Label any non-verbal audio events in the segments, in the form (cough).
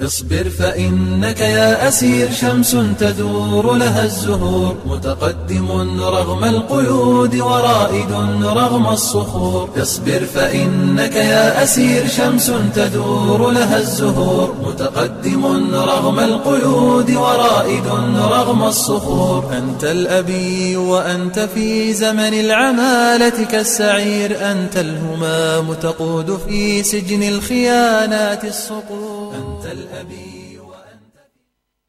اصبر فإنك يا أسير شمس تدور لها الزهور. متقدم رغم القيود ورائد رغم الصخور. اصبر فإنك يا أسير شمس تدور لها الزهور. متقدم رغم القيود ورائد رغم الصخور. أنت الأبي وأنت في زمن العمالة كالسعير. أنت الهمام تقود في سجن الخيانات الصقور.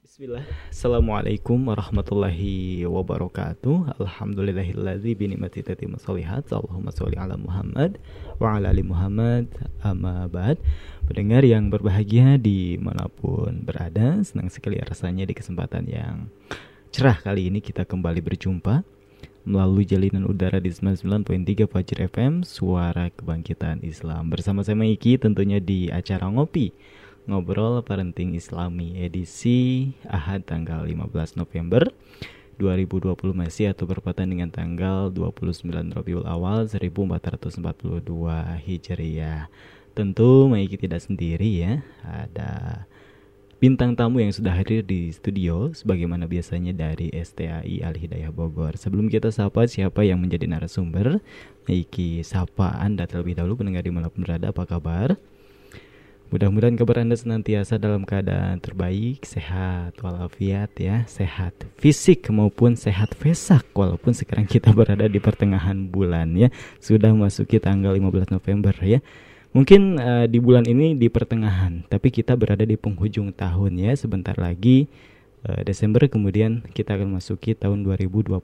Bismillah. Assalamualaikum warahmatullahi wabarakatuh. Alhamdulillahilladzi binikmati tatimmu sholihat Allahumma sholli ala Muhammad Wa ala ali Muhammad. Amma ba'd. Pendengar yang berbahagia di mana pun berada Senang sekali rasanya di kesempatan yang cerah kali ini Kita kembali berjumpa Melalui jalinan udara di 99.3 Fajr FM Suara Kebangkitan Islam. Bersama saya Maiki tentunya di acara Ngopi Ngobrol Parenting Islami edisi Ahad tanggal 15 November 2020 masih atau berpatan dengan tanggal 29 Rabiul Awal 1442 Hijriah. Tentu Maiki tidak sendiri ya. Ada bintang tamu yang sudah hadir di studio sebagaimana biasanya dari STAI Al Hidayah Bogor. Sebelum kita sapa siapa yang menjadi narasumber, Maiki sapa Anda terlebih dahulu pendengar di mana pun berada apa kabar? Mudah-mudahan kabar Anda senantiasa dalam keadaan terbaik, sehat walafiat ya, sehat fisik maupun sehat vesak walaupun sekarang kita berada di pertengahan bulan ya, sudah memasuki tanggal 15 November ya. Mungkin uh, di bulan ini di pertengahan, tapi kita berada di penghujung tahun ya, sebentar lagi uh, Desember kemudian kita akan masuki tahun 2021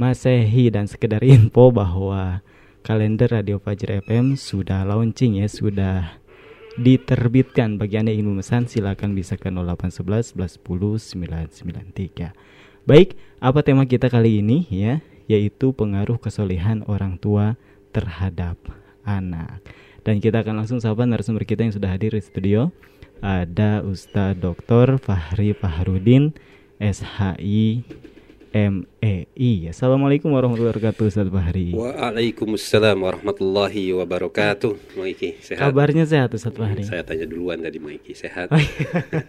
Masehi dan sekedar (laughs) info bahwa kalender Radio Fajr FM sudah launching ya, sudah diterbitkan. Bagi Anda yang ingin memesan silakan bisa ke 0811 11 10 993. Baik, apa tema kita kali ini ya? Yaitu pengaruh kesolehan orang tua terhadap anak. Dan kita akan langsung sapa narasumber kita yang sudah hadir di studio. Ada Ustadz Dr. Fahri Fahrudin, SHI MEI. Assalamualaikum warahmatullahi wabarakatuh Ustaz Fahri. Waalaikumsalam warahmatullahi wabarakatuh. Maiki sehat. Kabarnya sehat Ustaz Fahri. Saya tanya duluan tadi Maiki sehat. Oh, iya.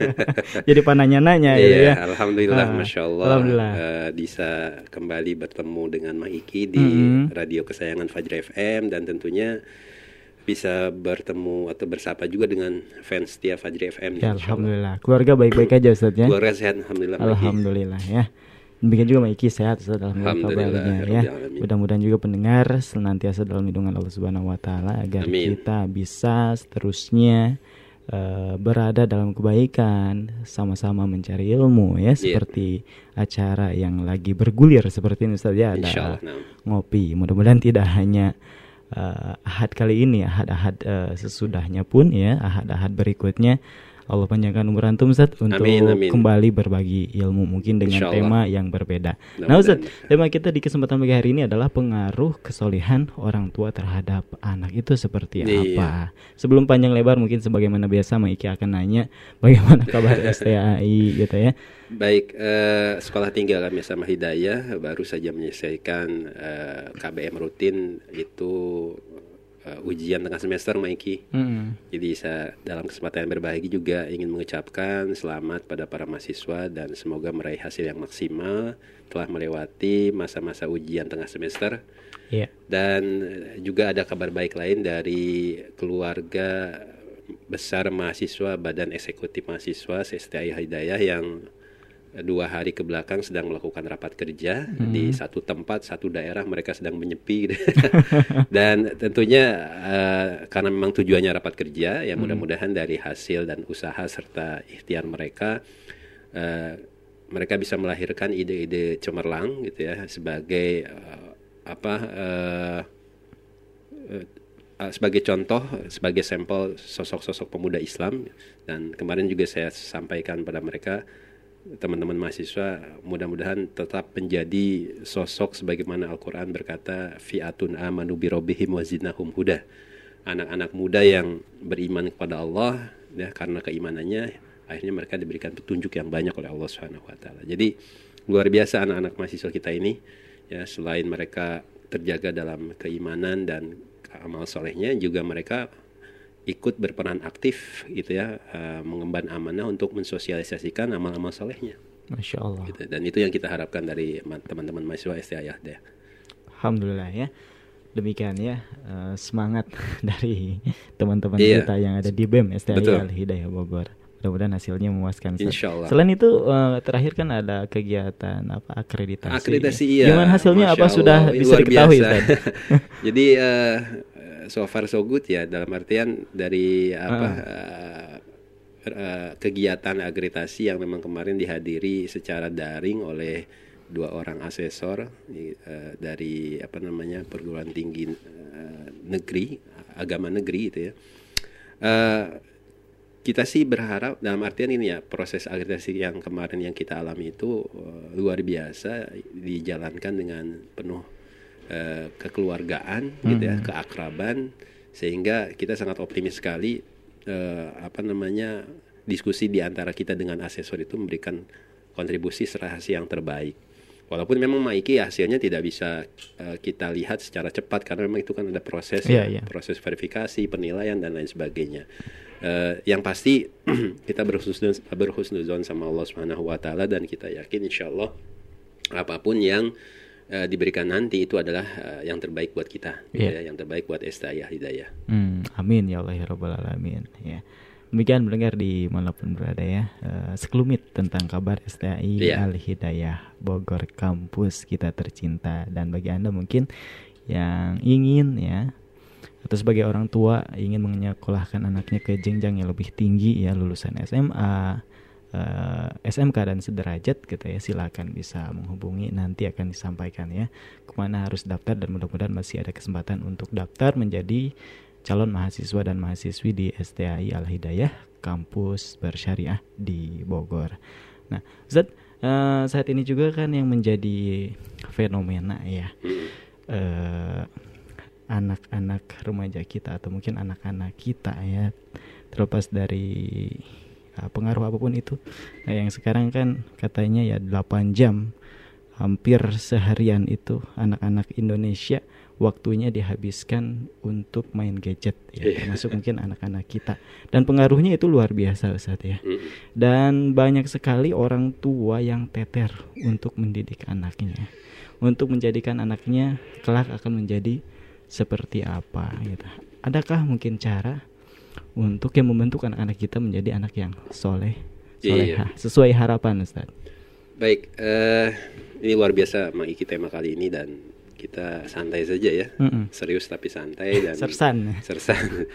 (laughs) Jadi pananya-nanya iya, ya. Alhamdulillah, Ah, masya Allah. Alhamdulillah. eh, bisa kembali bertemu dengan Maiki di Mhm. radio kesayangan Fajr FM dan tentunya bisa bertemu atau bersapa juga dengan fans setia Fajr FM. Ya, alhamdulillah. Keluarga baik-baik aja Ustaz ya. Keluarga sehat, alhamdulillah. Alhamdulillah ya. Demikian juga Maiki sehat Alhamdulillah, kabarnya ya. Mudah-mudahan juga pendengar senantiasa dalam lindungan Allah Subhanahu wa taala agar Amin. kita bisa seterusnya eh, berada dalam kebaikan, sama-sama mencari ilmu ya Iya. seperti acara yang lagi bergulir seperti ini Ustaz ya ada ngopi. Mudah-mudahan tidak hanya eh, ahad kali ini, ahad-ahad eh, sesudahnya pun ya, ahad-ahad berikutnya Allah panjangkan umur antum Ustaz untuk Amin, amin. kembali berbagi ilmu mungkin dengan Insya Allah. tema yang berbeda. Nah Ustaz, tema kita di kesempatan pagi hari ini adalah pengaruh kesolehan orang tua terhadap anak itu seperti Iya. apa. Sebelum panjang lebar mungkin sebagaimana biasa Maiki akan nanya bagaimana kabar (laughs) STAI gitu ya. Baik, eh, sekolah tinggal kami sama Hidayah baru saja menyelesaikan eh, KBM rutin itu eh, ujian tengah semester Maiki. Mm-mm. Jadi saya dalam kesempatan yang berbahagia juga ingin mengucapkan selamat pada para mahasiswa dan semoga meraih hasil yang maksimal telah melewati masa-masa ujian tengah semester Iya. dan eh, juga ada kabar baik lain dari keluarga besar mahasiswa Badan Eksekutif Mahasiswa STI Hidayah yang dua hari ke belakang sedang melakukan rapat kerja di satu tempat satu daerah mereka sedang menyepi. Gitu. (laughs) dan tentunya eh, karena memang tujuannya rapat kerja ya mudah-mudahan dari hasil dan usaha serta ikhtiar mereka eh, mereka bisa melahirkan ide-ide cemerlang gitu ya sebagai eh, apa eh, eh, sebagai contoh, sebagai sampel sosok-sosok pemuda Islam. Dan kemarin juga saya sampaikan pada mereka teman-teman mahasiswa mudah-mudahan tetap menjadi sosok sebagaimana Al-Qur'an berkata fi'atun amanu bi rabbihim wa zidnahum huda. Anak-anak muda yang beriman kepada Allah ya karena keimanannya akhirnya mereka diberikan petunjuk yang banyak oleh Allah Subhanahu wa taala. Jadi luar biasa anak-anak mahasiswa kita ini ya selain mereka terjaga dalam keimanan dan amal solehnya juga mereka ikut berperan aktif gitu ya uh, mengemban amanah untuk mensosialisasikan amal-amal solehnya. Masya Allah. Gitu. Dan itu yang kita harapkan dari teman-teman mahasiswa STA deh. Alhamdulillah ya. Demikian ya uh, semangat (laughs) dari teman-teman Iya. kita yang ada di BEM STI Betul. Al Hidayah Bogor. Mudah-mudahan hasilnya memuaskan. Insya Allah. Selain itu uh, terakhir kan ada kegiatan apa akreditasi. Akreditasi ya. iya. Gimana hasilnya Masya apa sudah Allah, ini bisa luar diketahui biasa. (laughs) Jadi eh, so far so good ya dalam artian dari apa Ah. eh, eh, kegiatan akreditasi yang memang kemarin dihadiri secara daring oleh dua orang asesor eh, dari apa namanya perguruan tinggi eh, negeri agama negeri itu ya. Eh, kita sih berharap dalam artian ini ya proses akreditasi yang kemarin yang kita alami itu eh, luar biasa dijalankan dengan penuh eh, kekeluargaan gitu ya keakraban sehingga kita sangat optimis sekali eh, apa namanya diskusi di antara kita dengan asesor itu memberikan kontribusi serasi yang terbaik. Walaupun memang Maiki hasilnya tidak bisa eh, kita lihat secara cepat karena memang itu kan ada proses Iya, ya, iya. proses verifikasi penilaian dan lain sebagainya. Eh, yang pasti (clears throat) kita berhusnuzon berhusnuzon sama Allah Subhanahu wa taala dan kita yakin insya Allah apa pun yang eh, diberikan nanti itu adalah eh, yang terbaik buat kita gitu Iya. ya, yang terbaik buat Estaya Hidayah. Hmm, amin ya Allah ya Rabbal Alamin ya. Demikian mendengar di mana pun berada ya eh, sekelumit tentang kabar STI Iya. Al Hidayah Bogor kampus kita tercinta dan bagi anda mungkin yang ingin ya atau sebagai orang tua ingin menyekolahkan anaknya ke jenjang yang lebih tinggi ya lulusan SMA eh, SMK dan sederajat gitu ya silakan bisa menghubungi nanti akan disampaikan ya ke mana harus daftar dan mudah-mudahan masih ada kesempatan untuk daftar menjadi calon mahasiswa dan mahasiswi di STAI Al Hidayah kampus bersyariah di Bogor. Nah, Zat eh, saat ini juga kan yang menjadi fenomena ya eh, anak-anak remaja kita atau mungkin anak-anak kita ya terlepas dari uh, pengaruh apa pun itu nah, yang sekarang kan katanya ya 8 jam hampir seharian itu anak-anak Indonesia waktunya dihabiskan untuk main gadget ya Iya. termasuk mungkin anak-anak kita dan pengaruhnya itu luar biasa Ustaz ya Mm. dan banyak sekali orang tua yang teter untuk mendidik anaknya untuk menjadikan anaknya kelak akan menjadi seperti apa gitu. Adakah mungkin cara untuk yang membentuk anak-anak kita menjadi anak yang soleh, Iya. solehah, sesuai harapan Ustaz? Baik, eh, ini luar biasa Maiki tema kali ini dan kita santai saja ya, Mm-mm. serius tapi santai (laughs) dan Sersan. sersan.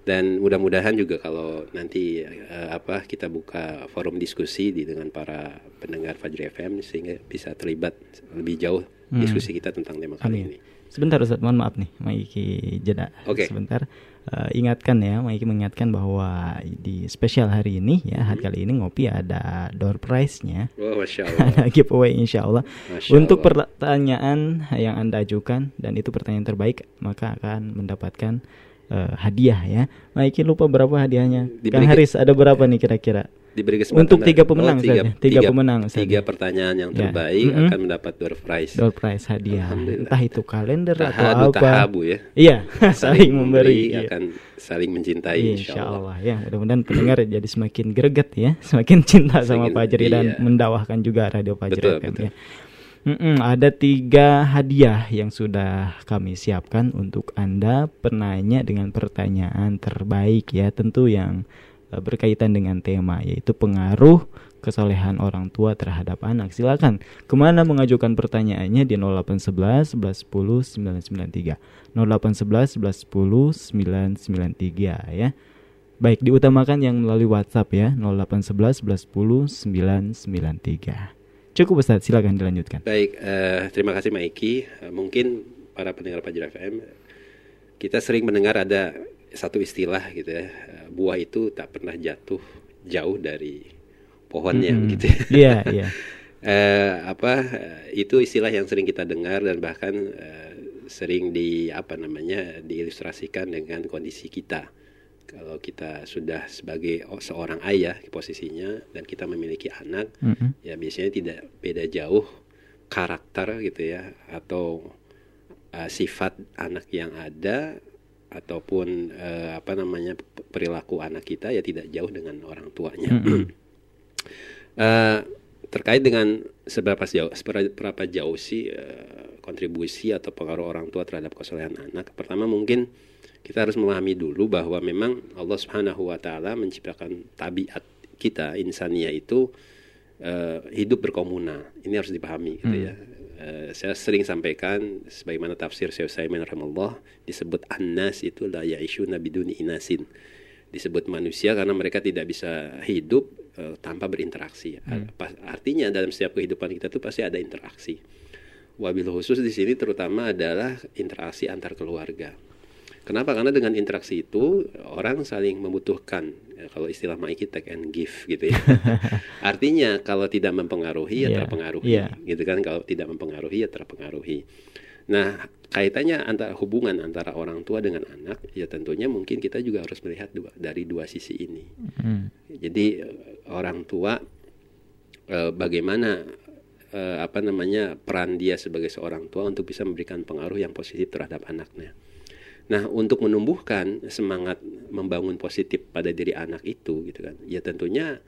Dan mudah-mudahan juga kalau nanti eh, apa kita buka forum diskusi di dengan para pendengar Fajri FM sehingga bisa terlibat lebih jauh Hmm. diskusi kita tentang tema kali Amin. ini. Sebentar Ustaz, mohon maaf nih, Maiki jeda Oke. sebentar. Eh, ingatkan ya, Maiki mengingatkan bahwa di spesial hari ini ya, hari kali ini ngopi ada door prize-nya. Oh, masya (laughs) ada giveaway insya Allah. Masya Untuk Allah. pertanyaan yang Anda ajukan dan itu pertanyaan terbaik, maka akan mendapatkan eh, hadiah ya. Maiki lupa berapa hadiahnya. Diberi Kang Haris ada berapa nih kira-kira? Diberi kesempatan Untuk tiga oh, pemenang tiga, saja, tiga pemenang saja. tiga pertanyaan yang Ya. terbaik Mm-mm. akan mendapat door prize. Door prize hadiah. Entah itu kalender Tahadu atau apa. tahabu ya. Iya, (laughs) saling memberi. Iya. akan saling mencintai Insya insya Allah. Allah ya mudah-mudahan pendengar jadi semakin greget ya semakin cinta sama Semakin- Fajri dan iya. mendakwahkan juga radio Fajri Betul, FM betul. ya. Mm-mm, ada tiga hadiah yang sudah kami siapkan untuk anda penanya dengan pertanyaan terbaik ya tentu yang berkaitan dengan tema yaitu pengaruh kesolehan orang tua terhadap anak silakan ke mana mengajukan pertanyaannya di 0811 1110 993 0811 1110 993 ya Baik, diutamakan yang melalui WhatsApp ya 0811 1110 993. Cukup Ustaz, silakan dilanjutkan. Baik, eh, terima kasih Maiki. Eh, mungkin para pendengar Fajar FM, kita sering mendengar ada satu istilah gitu ya, eh, buah itu tak pernah jatuh jauh dari pohonnya Mm-mm. gitu. ya. Iya, iya. (laughs) Eh, apa eh, itu istilah yang sering kita dengar dan bahkan eh, sering di apa namanya diilustrasikan dengan kondisi kita. Kalau kita sudah sebagai seorang ayah posisinya dan kita memiliki anak, Mm-mm. ya biasanya tidak beda jauh karakter gitu ya atau uh, sifat anak yang ada ataupun eh, apa namanya perilaku anak kita ya tidak jauh dengan orang tuanya. (clears throat) Eh, terkait dengan seberapa jauh seberapa jauh sih eh, kontribusi atau pengaruh orang tua terhadap kesolehan anak. Pertama mungkin kita harus memahami dulu bahwa memang Allah Subhanahu wa taala menciptakan tabiat kita insania itu eh, hidup berkomunal. Ini harus dipahami gitu ya. Eh, saya sering sampaikan sebagaimana tafsir Syekh Utsaimin rahimahullah disebut annas itu la ya'ishuna biduni inasin. Disebut manusia karena mereka tidak bisa hidup eh, tanpa berinteraksi. Pas- Artinya dalam setiap kehidupan kita tuh pasti ada interaksi. Wabil khusus di sini terutama adalah interaksi antar keluarga. Kenapa? Karena dengan interaksi itu orang saling membutuhkan. Ya, kalau istilah Mike take and give gitu ya. (laughs) Artinya kalau tidak mempengaruhi ya Iya, terpengaruhi, iya. gitu kan? Kalau tidak mempengaruhi ya terpengaruhi. Nah, kaitannya antara hubungan antara orang tua dengan anak ya tentunya mungkin kita juga harus melihat dua, dari dua sisi ini. Hmm. Jadi orang tua eh, bagaimana eh, apa namanya peran dia sebagai seorang tua untuk bisa memberikan pengaruh yang positif terhadap anaknya. Nah, untuk menumbuhkan semangat membangun positif pada diri anak itu gitu kan. Ya tentunya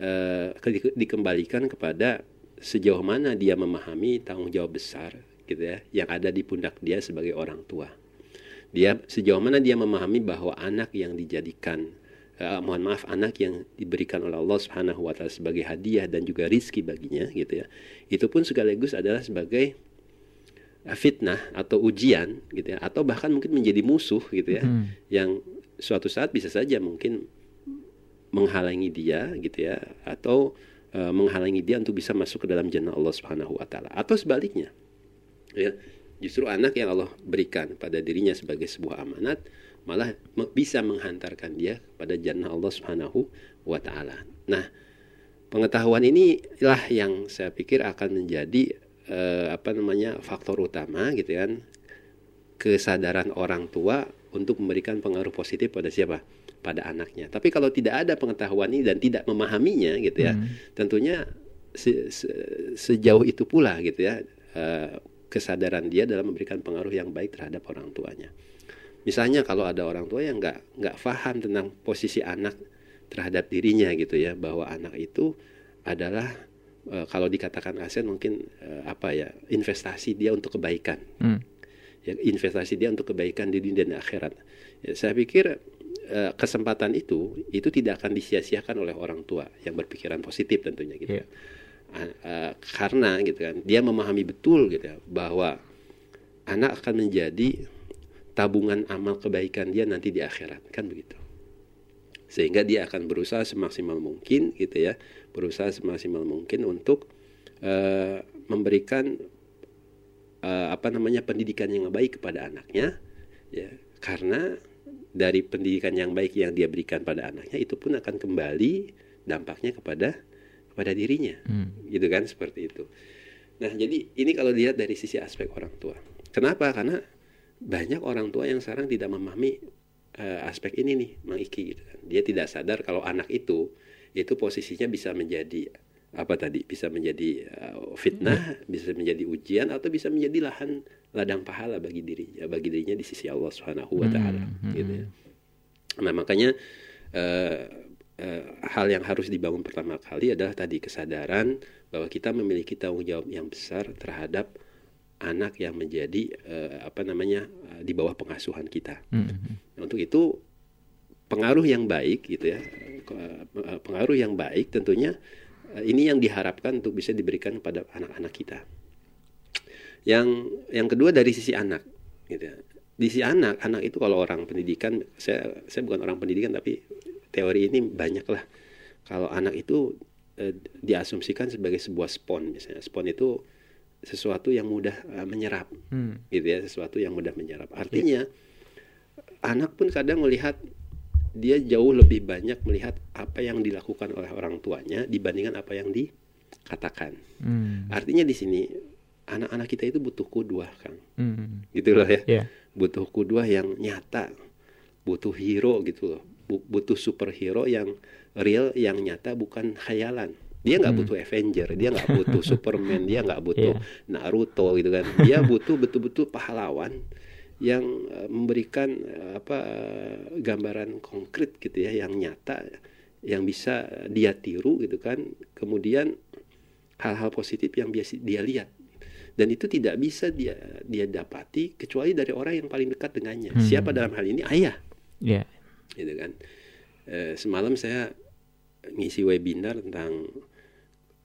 eh, ke- dikembalikan kepada sejauh mana dia memahami tanggung jawab besar gitu ya yang ada di pundak dia sebagai orang tua. Dia sejauh mana dia memahami bahwa anak yang dijadikan eh, mohon maaf anak yang diberikan oleh Allah Subhanahu wa taala sebagai hadiah dan juga rizki baginya gitu ya. Itu pun sekaligus adalah sebagai fitnah atau ujian gitu ya atau bahkan mungkin menjadi musuh gitu ya Hmm. yang suatu saat bisa saja mungkin menghalangi dia gitu ya atau eh, menghalangi dia untuk bisa masuk ke dalam jannah Allah Subhanahu wa taala atau sebaliknya ya justru anak yang Allah berikan pada dirinya sebagai sebuah amanat malah bisa menghantarkan dia pada jannah Allah Subhanahu wa taala. Nah, pengetahuan inilah yang saya pikir akan menjadi eh, apa namanya faktor utama gitu kan kesadaran orang tua untuk memberikan pengaruh positif pada siapa? Pada anaknya. Tapi kalau tidak ada pengetahuan ini dan tidak memahaminya gitu ya, tentunya se- se- sejauh itu pula gitu ya eh, kesadaran dia dalam memberikan pengaruh yang baik terhadap orang tuanya. Misalnya kalau ada orang tua yang nggak nggak paham tentang posisi anak terhadap dirinya gitu ya, bahwa anak itu adalah eh, kalau dikatakan aset mungkin eh, apa ya investasi dia untuk kebaikan Hmm. ya, investasi dia untuk kebaikan di dunia dan akhirat. Ya, saya pikir eh, kesempatan itu itu tidak akan disia-siakan oleh orang tua yang berpikiran positif tentunya gitu. Iya. Ah, eh, karena gitu kan dia memahami betul gitu ya bahwa anak akan menjadi tabungan amal kebaikan dia nanti di akhirat kan begitu. Sehingga dia akan berusaha semaksimal mungkin gitu ya, berusaha semaksimal mungkin untuk eh, memberikan eh, apa namanya pendidikan yang baik kepada anaknya ya. Karena dari pendidikan yang baik yang dia berikan pada anaknya itu pun akan kembali dampaknya kepada kepada dirinya. Hmm. gitu kan seperti itu. Nah jadi ini kalau dilihat dari sisi aspek orang tua. Kenapa? Karena banyak orang tua yang sekarang tidak memahami eh, aspek ini nih Mang Iki gitu kan. Dia tidak sadar kalau anak itu itu posisinya bisa menjadi apa tadi bisa menjadi uh, fitnah bisa menjadi ujian atau bisa menjadi lahan ladang pahala bagi dirinya bagi dirinya di sisi Allah Subhanahu wa taala Hmm, gitu ya. Nah, makanya eh, hal yang harus dibangun pertama kali adalah tadi kesadaran bahwa kita memiliki tanggung jawab yang besar terhadap anak yang menjadi eh, apa namanya eh, di bawah pengasuhan kita. Hmm. Nah, untuk itu pengaruh yang baik gitu ya, eh, pengaruh yang baik tentunya eh, ini yang diharapkan untuk bisa diberikan kepada anak-anak kita. Yang yang kedua dari sisi anak, gitu ya. Di sisi anak, anak itu kalau orang pendidikan, saya saya bukan orang pendidikan tapi teori ini banyak lah. Kalau anak itu eh, diasumsikan sebagai sebuah spon misalnya. Spon itu sesuatu yang mudah eh, menyerap Hmm. gitu ya sesuatu yang mudah menyerap artinya anak pun kadang melihat dia jauh lebih banyak melihat apa yang dilakukan oleh orang tuanya dibandingkan apa yang dikatakan Hmm. artinya di sini anak-anak kita itu butuh kudua kang Hmm. gitu loh ya Ya. butuh kudua yang nyata butuh hero gitu loh Bu- butuh superhero yang real yang nyata bukan khayalan dia nggak Hmm. butuh Avenger dia nggak butuh (laughs) Superman dia nggak butuh Iya. Naruto gitu kan dia butuh betul-betul pahlawan yang uh, memberikan uh, apa uh, gambaran konkret gitu ya yang nyata yang bisa dia tiru gitu kan kemudian hal-hal positif yang biasa dia lihat dan itu tidak bisa dia dia dapati kecuali dari orang yang paling dekat dengannya Hmm. siapa dalam hal ini ayah Ya. gitu kan Eh, semalam saya ngisi webinar tentang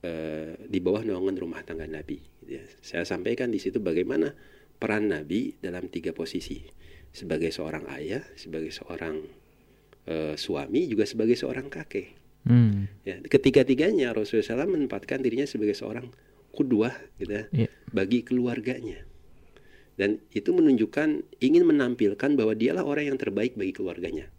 eh, di bawah naungan rumah tangga Nabi gitu ya. saya sampaikan di situ bagaimana peran Nabi dalam tiga posisi sebagai seorang ayah sebagai seorang eh, suami juga sebagai seorang kakek Hmm. ya ketiga-tiganya Rasulullah SAW menempatkan dirinya sebagai seorang kudwah gitu ya, Ya. bagi keluarganya dan itu menunjukkan ingin menampilkan bahwa dialah orang yang terbaik bagi keluarganya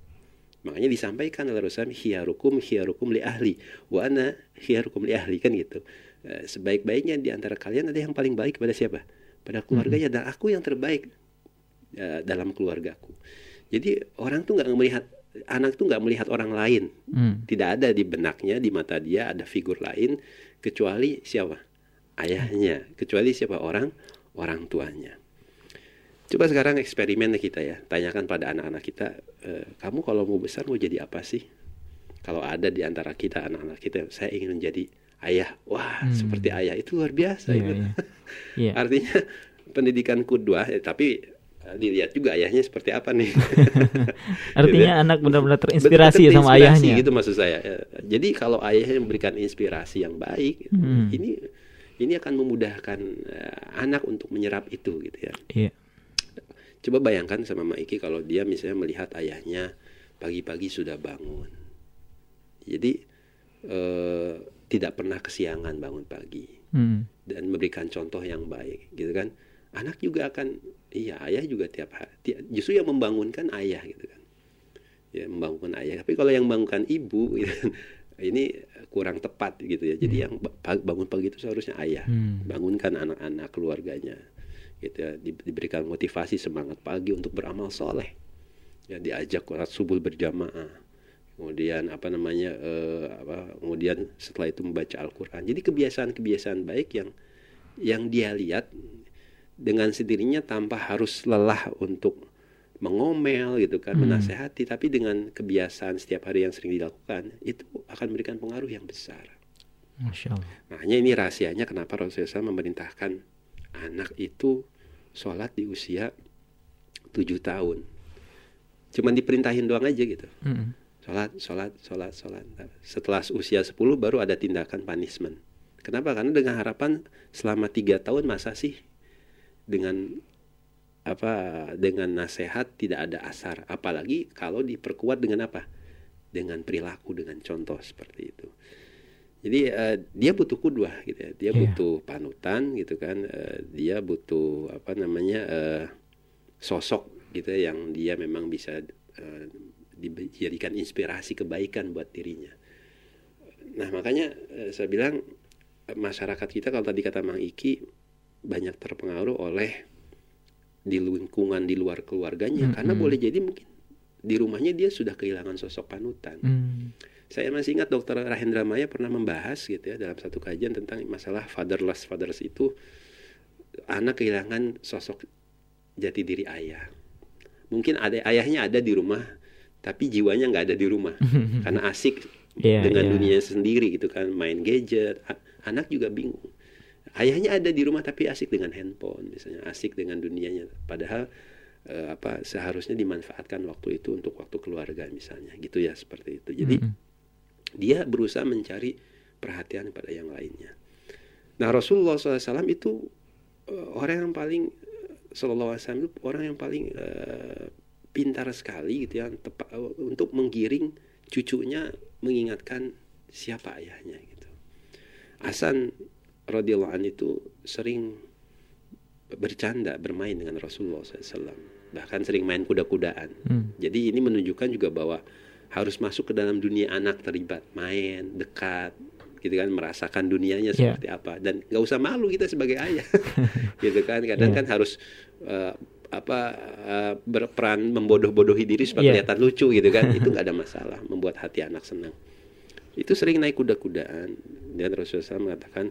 makanya disampaikan oleh Rasulullah khiyarukum khiyarukum li ahli. Wa ana khiyarukum li ahli kan gitu. Eh, sebaik-baiknya di antara kalian ada yang paling baik pada siapa? Pada keluarganya dan aku yang terbaik eh, dalam keluargaku. Jadi orang tuh nggak melihat anak tuh nggak melihat orang lain. Hmm. tidak ada di benaknya di mata dia ada figur lain kecuali siapa? Ayahnya. Kecuali siapa? Orang orang tuanya coba sekarang eksperimen kita ya tanyakan pada anak-anak kita "Eh, kamu kalau mau besar mau jadi apa sih kalau ada di antara kita anak-anak kita saya ingin menjadi ayah wah Hmm. seperti ayah itu luar biasa itu iya. (laughs) Iya. artinya pendidikan kudua ya, tapi eh, dilihat juga ayahnya seperti apa nih (laughs) Artinya anak benar-benar terinspirasi ya Betul, sama terinspirasi ayahnya. gitu maksud saya Ya, jadi kalau ayahnya memberikan inspirasi yang baik Hmm. ini ini akan memudahkan eh, anak untuk menyerap itu gitu ya Iya. Coba bayangkan sama Mak Iki kalau dia misalnya melihat ayahnya pagi-pagi sudah bangun. Jadi eh, tidak pernah kesiangan bangun pagi Hmm. dan memberikan contoh yang baik gitu kan? Anak juga akan iya ayah juga tiap hari justru yang membangunkan ayah gitu kan? Ya membangunkan ayah. Tapi kalau yang membangunkan ibu (laughs) gitu kan, ini kurang tepat gitu ya. Jadi yang ba- pa- bangun pagi itu seharusnya ayah. Hmm. bangunkan anak-anak keluarganya gitu ya di- diberikan motivasi semangat pagi untuk beramal soleh ya diajak sholat subuh berjamaah kemudian apa namanya eh, apa kemudian setelah itu membaca Al-Qur'an jadi kebiasaan-kebiasaan baik yang yang dia lihat dengan sendirinya tanpa harus lelah untuk mengomel gitu kan Hmm. menasehati tapi dengan kebiasaan setiap hari yang sering dilakukan itu akan memberikan pengaruh yang besar Masya Allah. Makanya ini rahasianya kenapa Rasulullah memerintahkan anak itu sholat di usia tujuh tahun. Cuman diperintahin doang aja gitu. Hmm. Sholat, sholat, sholat, sholat. Setelah usia 10 baru ada tindakan punishment. Kenapa? Karena dengan harapan selama tiga tahun masa sih dengan apa dengan nasihat tidak ada asar apalagi kalau diperkuat dengan apa dengan perilaku dengan contoh seperti itu jadi eh, dia butuh kudwah gitu ya dia Iya. butuh panutan gitu kan Eh, dia butuh apa namanya eh, sosok gitu ya, yang dia memang bisa eh, dijadikan inspirasi kebaikan buat dirinya nah makanya eh, saya bilang masyarakat kita kalau tadi kata Mang Iki banyak terpengaruh oleh di lingkungan di luar keluarganya Mm-mm. karena boleh jadi mungkin di rumahnya dia sudah kehilangan sosok panutan Hmm. saya masih ingat dokter Rahendra Maya pernah membahas gitu ya dalam satu kajian tentang masalah fatherless fathers itu anak kehilangan sosok jati diri ayah. Mungkin ada ayahnya ada di rumah tapi jiwanya nggak ada di rumah (laughs) karena asik Iya, dengan iya. dunia sendiri gitu kan main gadget. A- Anak juga bingung. Ayahnya ada di rumah tapi asik dengan handphone misalnya asik dengan dunianya padahal eh, apa seharusnya dimanfaatkan waktu itu untuk waktu keluarga misalnya gitu ya seperti itu. Jadi Mm-mm. dia berusaha mencari perhatian pada yang lainnya. Nah Rasulullah SAW itu eh, orang yang paling Sallallahu Alaihi Wasallam itu orang yang paling eh, pintar sekali gitu ya tepa- untuk menggiring cucunya mengingatkan siapa ayahnya gitu. Hasan radhiyallahu itu sering bercanda bermain dengan Rasulullah SAW bahkan sering main kuda-kudaan. Hmm. Jadi ini menunjukkan juga bahwa harus masuk ke dalam dunia anak terlibat main dekat gitu kan merasakan dunianya Iya. seperti apa dan nggak usah malu kita sebagai ayah (laughs) gitu kan kadang Iya. kan harus eh, apa eh, berperan membodoh-bodohi diri supaya Iya. kelihatan lucu gitu kan itu nggak ada masalah membuat hati anak senang itu sering naik kuda-kudaan dan Rasulullah SAW mengatakan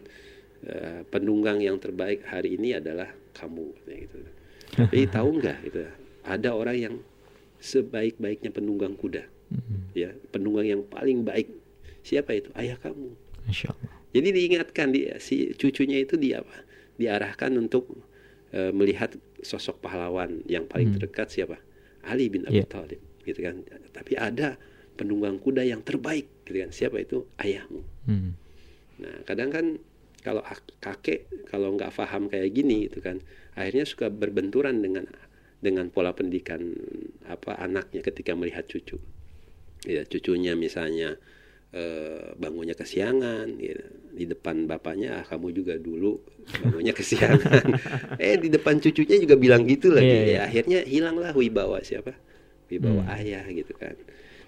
eh, penunggang yang terbaik hari ini adalah kamu gitu. Tapi tahu nggak gitu ada orang yang sebaik-baiknya penunggang kuda, Mm. ya penunggang yang paling baik. Siapa itu? Ayah kamu. Allah. Jadi diingatkan dia si cucunya itu dia apa? Diarahkan untuk eh, melihat sosok pahlawan yang paling Hmm. terdekat siapa? Ali bin Abi Iya. Thalib, gitu kan. Tapi ada penunggang kuda yang terbaik, gitu kan. Siapa itu? Ayahmu. Mm. Nah, kadang kan kalau ak- kakek kalau nggak paham kayak gini gitu kan, akhirnya suka berbenturan dengan dengan pola pendidikan apa anaknya ketika melihat cucu. Ya, cucunya misalnya eh, bangunnya kesiangan, ya, di depan bapaknya ah, kamu juga dulu bangunnya kesiangan. (laughs) eh di depan cucunya juga bilang gitu lagi. Iya, iya. Ya, akhirnya hilanglah wibawa siapa? Wibawa Hmm. ayah gitu kan.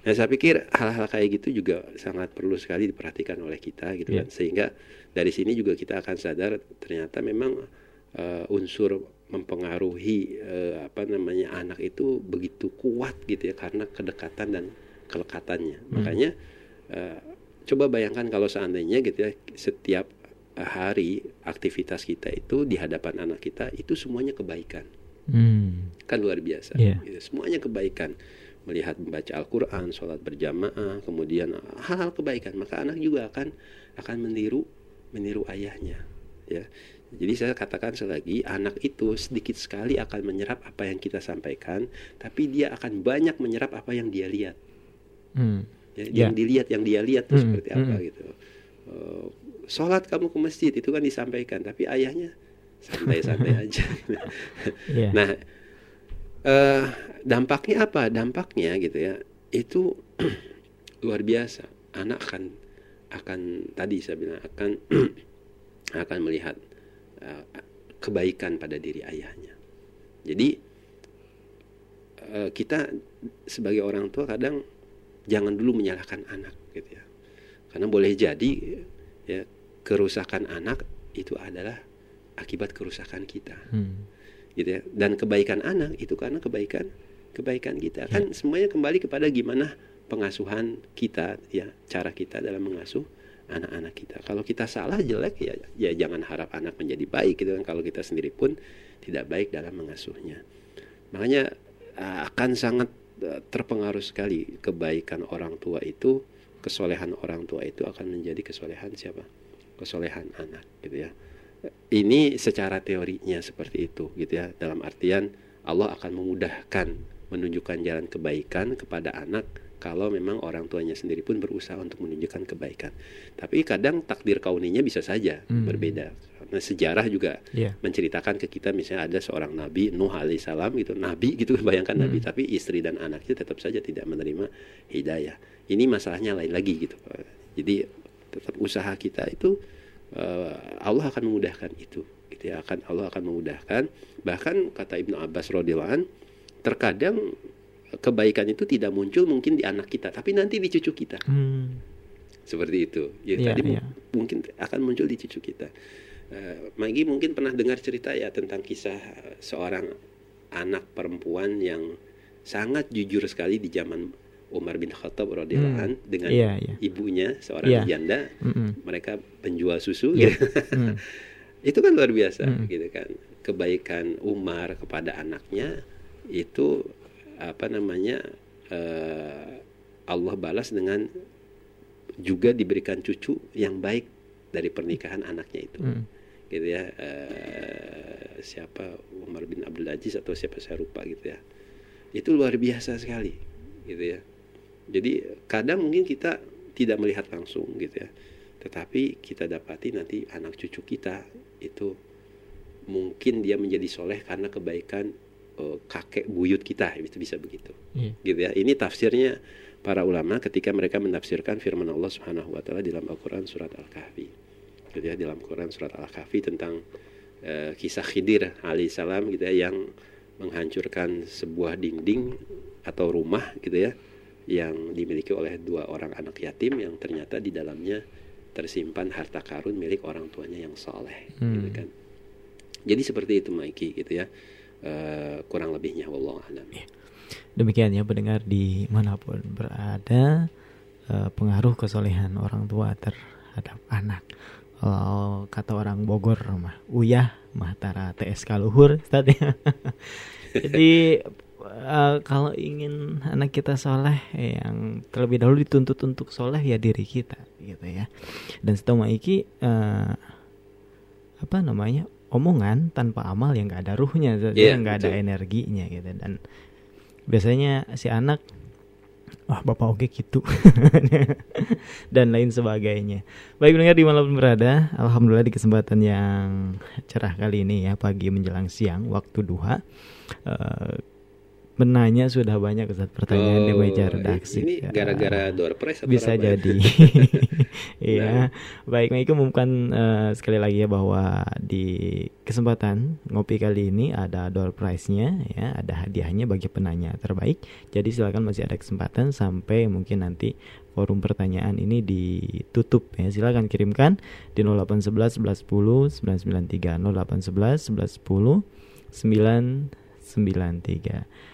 Nah, saya pikir hal-hal kayak gitu juga sangat perlu sekali diperhatikan oleh kita gitu Iya. kan. Sehingga dari sini juga kita akan sadar ternyata memang eh, unsur mempengaruhi eh, apa namanya anak itu begitu kuat gitu ya karena kedekatan dan kelekatannya. Makanya eh, coba bayangkan kalau seandainya gitu ya setiap hari aktivitas kita itu di hadapan anak kita itu semuanya kebaikan Mm. kan luar biasa Iya. Gitu. semuanya kebaikan melihat membaca Al-Quran sholat berjamaah kemudian hal-hal kebaikan maka anak juga akan akan meniru meniru ayahnya ya jadi saya katakan sekali lagi anak itu sedikit sekali akan menyerap apa yang kita sampaikan tapi dia akan banyak menyerap apa yang dia lihat Mm. ya, Ya. yang dilihat yang dia lihat tuh Hmm, seperti apa hmm. gitu Eh, sholat kamu ke masjid itu kan disampaikan tapi ayahnya santai-santai (laughs) aja Iya. Nah, eh, dampaknya apa? Dampaknya gitu ya, itu (clears throat) luar biasa. Anak akan akan tadi saya bilang akan (clears throat) akan melihat eh, kebaikan pada diri ayahnya. Jadi eh, kita sebagai orang tua kadang jangan dulu menyalahkan anak gitu ya. Karena boleh jadi ya kerusakan anak itu adalah akibat kerusakan kita Mm. Gitu ya. Dan kebaikan anak itu karena kebaikan kebaikan kita. Kan semuanya kembali kepada gimana pengasuhan kita ya cara kita dalam mengasuh anak-anak kita. Kalau kita salah jelek ya ya jangan harap anak menjadi baik gitu kan. Kalau kita sendiri pun tidak baik dalam mengasuhnya. Makanya uh, akan sangat uh, terpengaruh sekali kebaikan orang tua itu kesolehan orang tua itu akan menjadi kesolehan siapa? Kesolehan anak gitu ya ini secara teorinya seperti itu gitu ya. Dalam artian Allah akan memudahkan menunjukkan jalan kebaikan kepada anak kalau memang orang tuanya sendiri pun berusaha untuk menunjukkan kebaikan. Tapi kadang takdir kauninya bisa saja Hmm. berbeda. Karena sejarah juga Iya. menceritakan ke kita misalnya ada seorang nabi Nuh alaihissalam gitu. Nabi gitu (laughs) bayangkan nabi. Hmm. tapi istri dan anaknya tetap saja tidak menerima hidayah. Ini masalahnya lain lagi gitu. Jadi tetap usaha kita itu Allah akan memudahkan itu gitu ya. Akan Allah akan memudahkan. Bahkan kata Ibnu Abbas radhiyallahu an terkadang kebaikan itu tidak muncul mungkin di anak kita tapi nanti di cucu kita. Mm. seperti itu. Ya Iya, tadi iya. mungkin akan muncul di cucu kita. Eh, Maggie mungkin pernah dengar cerita ya tentang kisah eh, seorang anak perempuan yang sangat jujur sekali di zaman Umar bin Khattab radhiyallahu Hmm. an dengan Iya, iya. ibunya seorang Iya. janda Mm-mm. mereka penjual susu Iya. gitu. (laughs) Mm. itu kan luar biasa Hmm. gitu kan kebaikan Umar kepada anaknya itu apa namanya eh, Allah balas dengan juga diberikan cucu yang baik dari pernikahan anaknya itu Mm. gitu ya eh, siapa Umar bin Abdul Aziz atau siapa saya lupa gitu ya itu luar biasa sekali gitu ya jadi kadang mungkin kita tidak melihat langsung gitu ya. Tetapi kita dapati nanti anak cucu kita itu mungkin dia menjadi soleh karena kebaikan eh, kakek buyut kita itu bisa begitu. Iya. gitu ya. Ini tafsirnya para ulama ketika mereka menafsirkan firman Allah Subhanahu wa taala dalam Al-Qur'an surat Al-Kahfi. Gitu ya dalam Quran surat Al-Kahfi tentang eh, kisah Khidir alaihissalam gitu ya yang menghancurkan sebuah dinding atau rumah gitu ya yang dimiliki oleh dua orang anak yatim yang ternyata di dalamnya tersimpan harta karun milik orang tuanya yang soleh Hmm. gitu kan jadi seperti itu Maiki gitu ya Eh, kurang lebihnya wallahu a'lam Demikian ya pendengar di mana pun berada eh, pengaruh kesolehan orang tua terhadap anak. Kalau kata orang Bogor mah uyah mah tara TSK luhur Ustaz ya. (laughs) Jadi uh, kalau ingin anak kita soleh yang terlebih dahulu dituntut untuk soleh ya diri kita gitu ya. Dan setahu Maiki uh, apa namanya omongan tanpa amal yang nggak ada ruhnya yeah, nggak ada energinya gitu. Dan biasanya si anak wah bapak oke gitu. (laughs) Dan lain sebagainya. Baik pendengar di pun berada alhamdulillah di kesempatan yang cerah kali ini ya pagi menjelang siang waktu duha uh, menanya sudah banyak Ustaz pertanyaan oh, di meja redaksi. Ini gara-gara door prize Bisa ya? jadi. (laughs) Iya. nah. Baik, Maiku umumkan uh, sekali lagi ya bahwa di kesempatan ngopi kali ini ada door prize-nya ya, ada hadiahnya bagi penanya terbaik. Jadi silakan masih ada kesempatan sampai mungkin nanti forum pertanyaan ini ditutup ya. Silakan kirimkan di 0811 1110 993 0811 1110 993.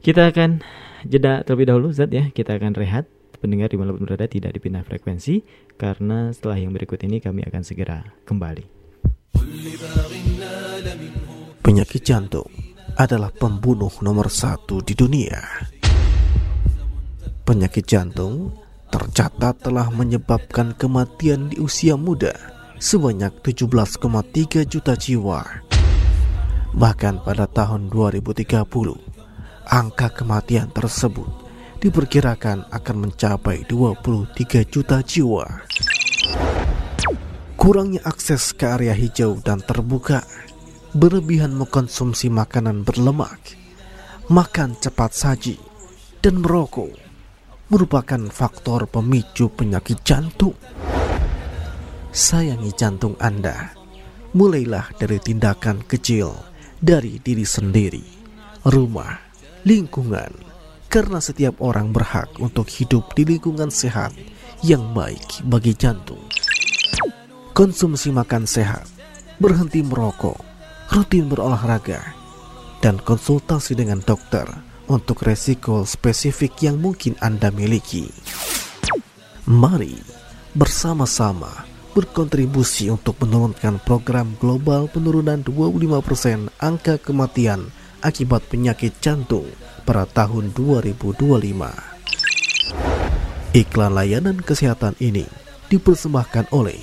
Kita akan jeda terlebih dahulu Zat ya. Kita akan rehat. Pendengar di malam berada tidak dipindah frekuensi karena setelah yang berikut ini kami akan segera kembali. Penyakit jantung adalah pembunuh nomor satu di dunia. Penyakit jantung tercatat telah menyebabkan kematian di usia muda sebanyak 17,3 juta jiwa. Bahkan pada tahun 2030, angka kematian tersebut diperkirakan akan mencapai 23 juta jiwa. Kurangnya akses ke area hijau dan terbuka, berlebihan mengkonsumsi makanan berlemak, makan cepat saji, dan merokok merupakan faktor pemicu penyakit jantung. Sayangi jantung Anda. Mulailah dari tindakan kecil dari diri sendiri, rumah, lingkungan, karena setiap orang berhak untuk hidup di lingkungan sehat yang baik bagi jantung. Konsumsi makan sehat, berhenti merokok, rutin berolahraga, dan konsultasi dengan dokter untuk resiko spesifik yang mungkin Anda miliki. Mari bersama-sama berkontribusi untuk menurunkan program global penurunan 25% angka kematian akibat penyakit jantung pada tahun 2025. Iklan layanan kesehatan ini dipersembahkan oleh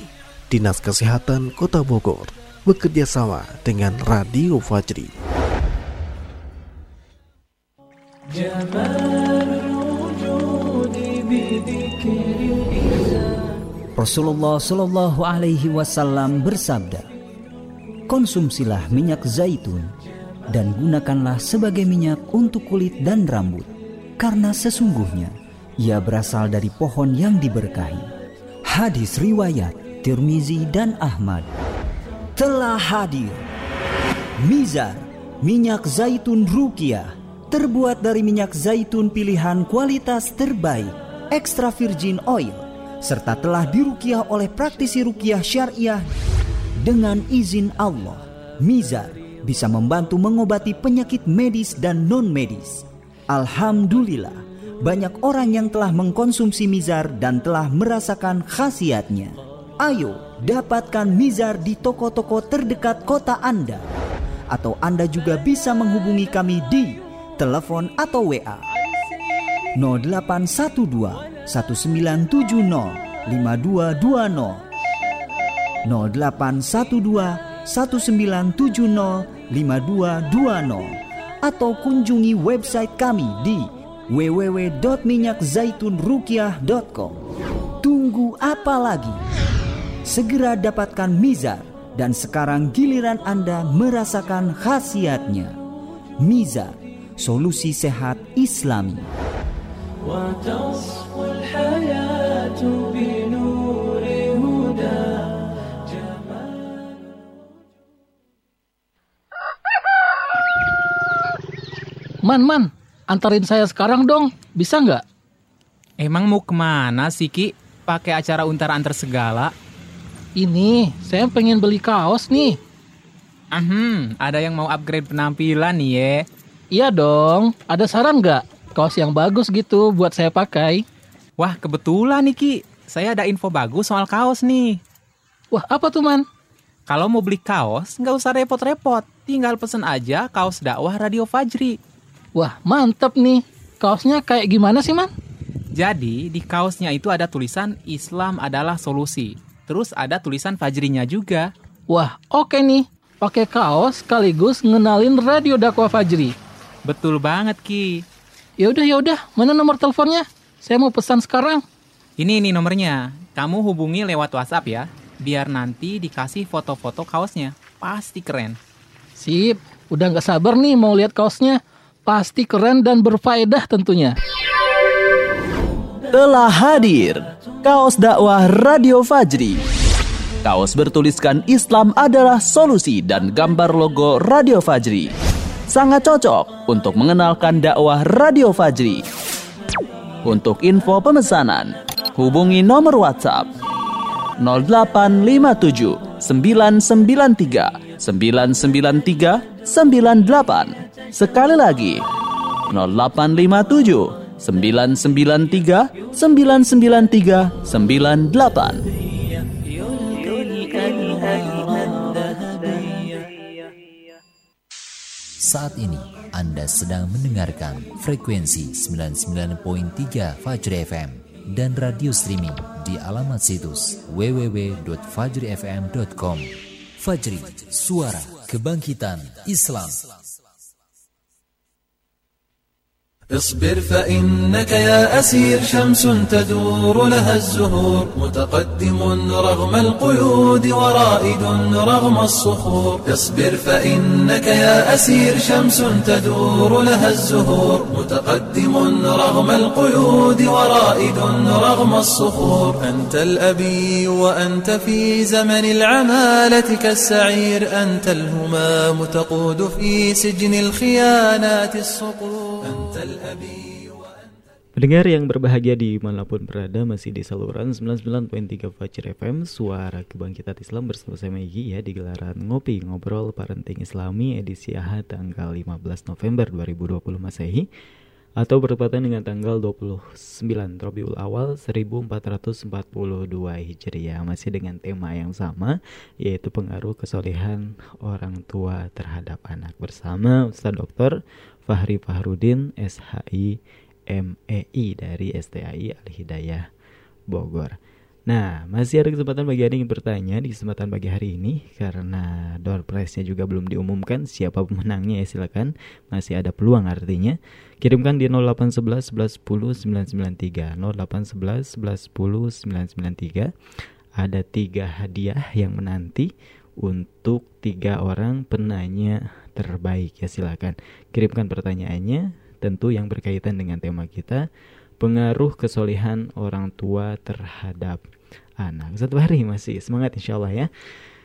Dinas Kesehatan Kota Bogor bekerja sama dengan Radio Fajri. Rasulullah Shallallahu Alaihi Wasallam bersabda, konsumsilah minyak zaitun dan gunakanlah sebagai minyak untuk kulit dan rambut, karena sesungguhnya ia berasal dari pohon yang diberkahi. Hadis riwayat Tirmizi dan Ahmad telah hadir. Mizar, minyak zaitun rukiah, terbuat dari minyak zaitun pilihan kualitas terbaik, extra virgin oil, serta telah dirukiah oleh praktisi rukiah syariah dengan izin Allah. Mizar bisa membantu mengobati penyakit medis dan non-medis. Alhamdulillah, banyak orang yang telah mengkonsumsi mizar dan telah merasakan khasiatnya. Ayo, dapatkan mizar di toko-toko terdekat kota Anda. Atau Anda juga bisa menghubungi kami di telepon atau WA 0812 1970 5220 0812 1970 5220 atau kunjungi website kami di www.minyakzaitunrukiah.com. Tunggu apa lagi? Segera dapatkan Mizar dan sekarang giliran Anda merasakan khasiatnya. Mizar, solusi sehat Islami. Man, man, antarin saya sekarang dong, bisa nggak? Emang mau ke mana sih Ki? Pakai acara untar antar segala? Ini, saya pengen beli kaos nih. Hmm, ada yang mau upgrade penampilan nih ya? Iya dong, ada saran nggak? Kaos yang bagus gitu buat saya pakai. Wah, kebetulan nih Ki. Saya ada info bagus soal kaos nih. Wah, apa tuh man? Kalau mau beli kaos, nggak usah repot-repot. Tinggal pesen aja kaos dakwah Radio Fajri. Wah, mantep nih. Kaosnya kayak gimana sih, Man? Jadi di kaosnya itu ada tulisan Islam adalah solusi. Terus ada tulisan Fajrinya juga. Wah, oke nih. Pakai kaos sekaligus ngenalin radio dakwah Fajri. Betul banget Ki. Yaudah, yaudah. Mana nomor teleponnya? Saya mau pesan sekarang. Ini nih nomornya. Kamu hubungi lewat WhatsApp ya. Biar nanti dikasih foto-foto kaosnya. Pasti keren. Sip. Udah nggak sabar nih mau lihat kaosnya. Pasti keren dan berfaedah tentunya. Telah hadir kaos dakwah Radio Fajri. Kaos bertuliskan Islam adalah solusi dan gambar logo Radio Fajri. Sangat cocok untuk mengenalkan dakwah Radio Fajri. Untuk info pemesanan, hubungi nomor WhatsApp 0857 993 993 98. Sekali lagi 0857 993 993 98. Saat ini Anda sedang mendengarkan frekuensi 99.3 Fajri FM dan radio streaming di alamat situs www.fajrifm.com. Fajri, suara kebangkitan Islam. اصبر فإنك يا أسير شمس تدور لها الزهور متقدم رغم القيود ورائد رغم الصخور. اصبر فإنك يا أسير شمس تدور لها الزهور متقدم رغم القيود ورائد رغم الصخور. أنت الأبي وأنت في زمن العمالة كالسعير أنت الهمام تقود في سجن الخيانات الصقور. Pendengar yang berbahagia di mana pun berada masih di saluran 99.3 Fajr FM Suara Kebangkitan Islam bersama saya Megi ya di gelaran Ngopi Ngobrol Parenting Islami edisi Ahad tanggal 15 November 2020 Masehi atau bertepatan dengan tanggal 29 Rabiul Awal 1442 Hijriah masih dengan tema yang sama yaitu pengaruh kesolehan orang tua terhadap anak bersama Ustaz Dr. Fahri Fahrudin SHI MEI dari STAI Al Hidayah Bogor. Nah, masih ada kesempatan bagi Anda yang bertanya di kesempatan pagi hari ini karena door prize-nya juga belum diumumkan siapa pemenangnya ya silakan. Masih ada peluang artinya. Kirimkan di 0811 11 10 993 0811 11 10 993. Ada tiga hadiah yang menanti untuk tiga orang penanya terbaik ya silakan. Kirimkan pertanyaannya tentu yang berkaitan dengan tema kita pengaruh kesolehan orang tua terhadap anak. Satu hari masih semangat insya Allah ya.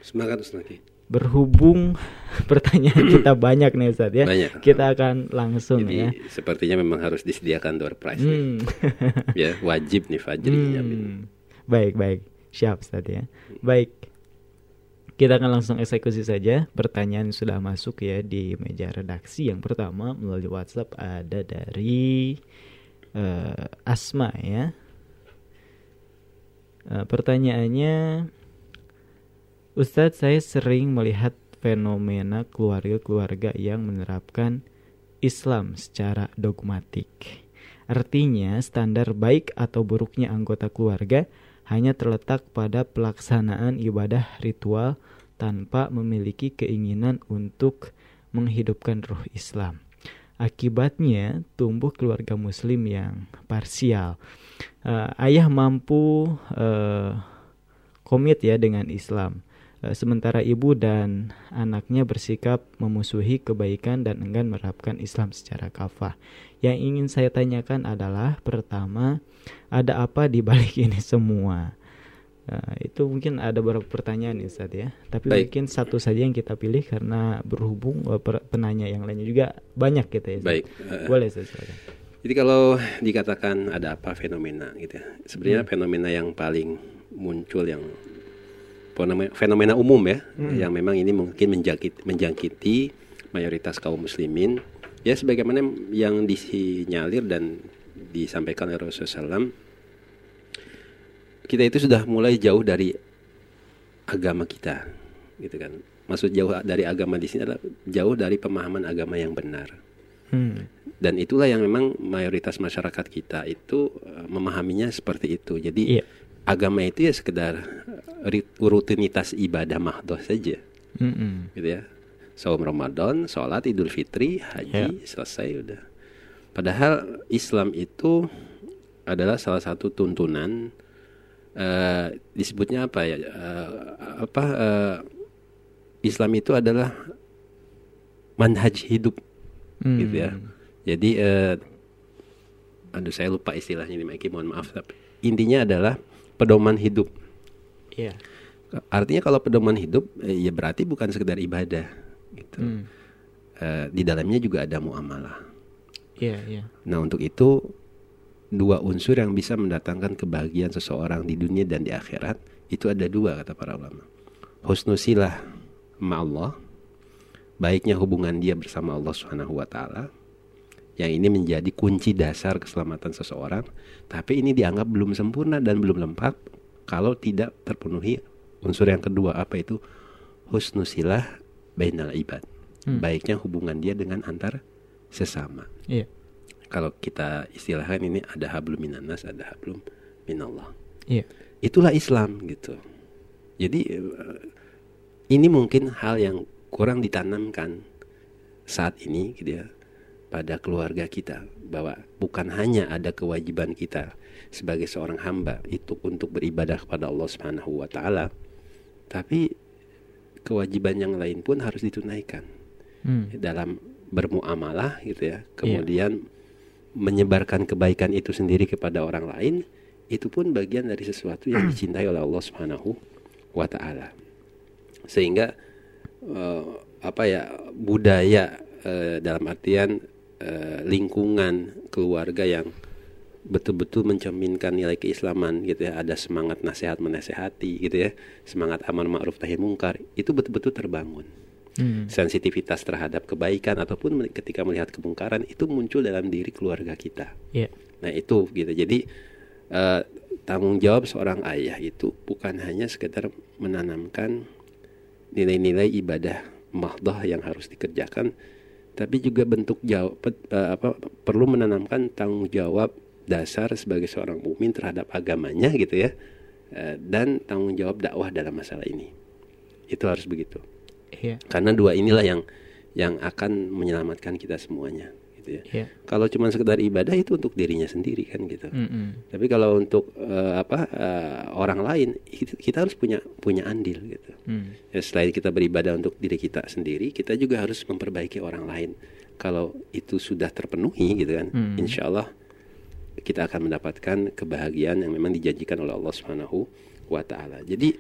Semangat Ustaz. Berhubung (laughs) pertanyaan kita (clears throat) banyak nih Ustaz ya. Banyak. Kita akan langsung Jadi ya. sepertinya memang harus disediakan door prize nih. Hmm. (laughs) ya wajib nih Fajri. Hmm. Baik, baik. Siap Ustaz ya. Baik. Kita akan langsung eksekusi saja. Pertanyaan sudah masuk ya di meja redaksi. Yang pertama melalui WhatsApp ada dari eh, Asma ya. Eh, pertanyaannya, Ustadz saya sering melihat fenomena keluarga-keluarga yang menerapkan Islam secara dogmatik. Artinya standar baik atau buruknya anggota keluarga hanya terletak pada pelaksanaan ibadah ritual tanpa memiliki keinginan untuk menghidupkan ruh Islam. Akibatnya tumbuh keluarga muslim yang parsial. Eh, ayah mampu eh, komit ya dengan Islam. Eh, sementara ibu dan anaknya bersikap memusuhi kebaikan dan enggan menerapkan Islam secara kafah. Yang ingin saya tanyakan adalah pertama, ada apa di balik ini semua? Nah, itu mungkin ada beberapa pertanyaan ya Ustaz ya. Tapi Baik. mungkin satu saja yang kita pilih karena berhubung eh, penanya yang lainnya juga banyak gitu ya. Ustaz. Baik. eh, Boleh Ustaz silakan. Jadi kalau dikatakan ada apa fenomena gitu ya. Sebenarnya fenomena yang paling muncul yang fenomena, umum ya, yang memang ini mungkin menjangkit, menjangkiti mayoritas kaum muslimin. Ya sebagaimana yang disinyalir dan disampaikan oleh Rasulullah SAW, kita itu sudah mulai jauh dari agama kita, gitu kan. Maksud jauh dari agama di sini adalah jauh dari pemahaman agama yang benar. Hmm. Dan itulah yang memang mayoritas masyarakat kita itu eh, memahaminya seperti itu. Jadi Iya. Agama itu ya sekedar eh, rutinitas ibadah mahdoh saja, Mm-mm. gitu ya. Saum Ramadan, sholat Idul Fitri, haji, selesai udah. Padahal Islam itu adalah salah satu tuntunan eh, disebutnya apa ya? eh, apa eh, Islam itu adalah manhaj hidup Hmm. gitu ya. Jadi eh, aduh saya lupa istilahnya ini Maki, mohon maaf tapi intinya adalah pedoman hidup. Iya. Artinya kalau pedoman hidup eh, ya berarti bukan sekedar ibadah gitu. Hmm. Eh, di dalamnya juga ada muamalah. Iya, iya. Nah, untuk itu dua unsur yang bisa mendatangkan kebahagiaan seseorang di dunia dan di akhirat itu ada dua kata para ulama. Husnusilah ma Allah, baiknya hubungan dia bersama Allah Subhanahu wa taala. Yang ini menjadi kunci dasar keselamatan seseorang, tapi ini dianggap belum sempurna dan belum lengkap kalau tidak terpenuhi unsur yang kedua apa itu husnusilah bainal ibad. Hmm. Baiknya hubungan dia dengan antar sesama Iya. kalau kita istilahkan ini ada hablum minanas ada hablum minallah Iya. itulah Islam gitu jadi eh, ini mungkin hal yang kurang ditanamkan saat ini gitu ya pada keluarga kita bahwa bukan hanya ada kewajiban kita sebagai seorang hamba itu untuk beribadah kepada Allah Subhanahu wa taala tapi kewajiban yang lain pun harus ditunaikan Hmm. dalam bermuamalah gitu ya. Kemudian menyebarkan kebaikan itu sendiri kepada orang lain itu pun bagian dari sesuatu yang (clears throat) dicintai oleh Allah Subhanahu wa taala. Sehingga eh, apa ya budaya eh, dalam artian eh, lingkungan keluarga yang betul-betul mencerminkan nilai keislaman gitu ya ada semangat nasihat menasehati gitu ya semangat amar ma'ruf nahi mungkar itu betul-betul terbangun Hmm. sensitivitas terhadap kebaikan ataupun ketika melihat kemungkaran itu muncul dalam diri keluarga kita. Iya. Nah itu gitu. Jadi eh, tanggung jawab seorang ayah itu bukan hanya sekedar menanamkan nilai-nilai ibadah mahdoh yang harus dikerjakan, tapi juga bentuk jawab eh, apa perlu menanamkan tanggung jawab dasar sebagai seorang mukmin terhadap agamanya gitu ya, eh, dan tanggung jawab dakwah dalam masalah ini. Itu harus begitu Iya. karena dua inilah yang yang akan menyelamatkan kita semuanya gitu ya. Iya. Kalau cuma sekedar ibadah itu untuk dirinya sendiri kan gitu. Mm-mm. Tapi kalau untuk eh, apa eh, orang lain kita harus punya punya andil gitu. Hmm. Ya, selain kita beribadah untuk diri kita sendiri, kita juga harus memperbaiki orang lain. Kalau itu sudah terpenuhi gitu kan, Hmm. insya Allah kita akan mendapatkan kebahagiaan yang memang dijanjikan oleh Allah Subhanahu wa taala. Jadi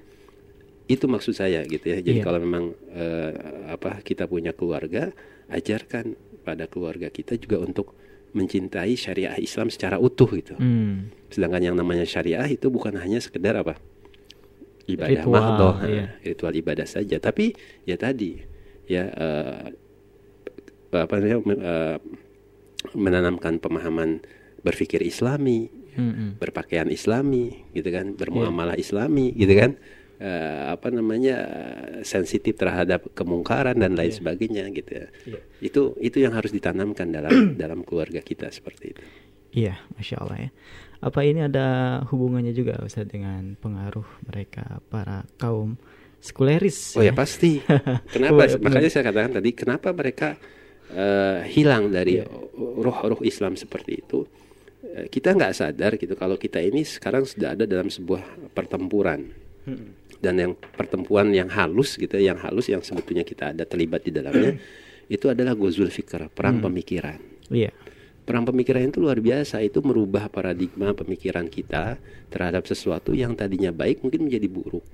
itu maksud saya gitu ya. Jadi Iya. kalau memang eh, apa kita punya keluarga, ajarkan pada keluarga kita juga untuk mencintai syariah Islam secara utuh gitu. Hmm. Sedangkan yang namanya syariah itu bukan hanya sekedar apa? Ibadah Ritual, mahdoh, iya. ritual ibadah saja. Tapi ya tadi ya eh, apa namanya eh, menanamkan pemahaman berpikir Islami, Mm-mm. berpakaian Islami, gitu kan, bermuamalah Islami, gitu kan, Eh, apa namanya sensitif terhadap kemungkaran dan lain sebagainya, gitu ya. Iya. Itu itu yang harus ditanamkan dalam (clears throat) dalam keluarga kita seperti itu. Iya, masya Allah ya. Apa ini ada hubungannya juga Ustaz dengan pengaruh mereka para kaum sekuleris? Oh ya pasti. (laughs) Kenapa? Makanya saya katakan tadi, kenapa mereka eh, hilang dari roh-roh Islam seperti itu? Eh, kita nggak sadar gitu kalau kita ini sekarang sudah ada dalam sebuah pertempuran dan yang pertempuran yang halus gitu, yang halus yang sebetulnya kita ada terlibat di dalamnya itu adalah gozul fikr, perang pemikiran. Iya. Perang pemikiran itu luar biasa, itu merubah paradigma pemikiran kita terhadap sesuatu yang tadinya baik mungkin menjadi buruk.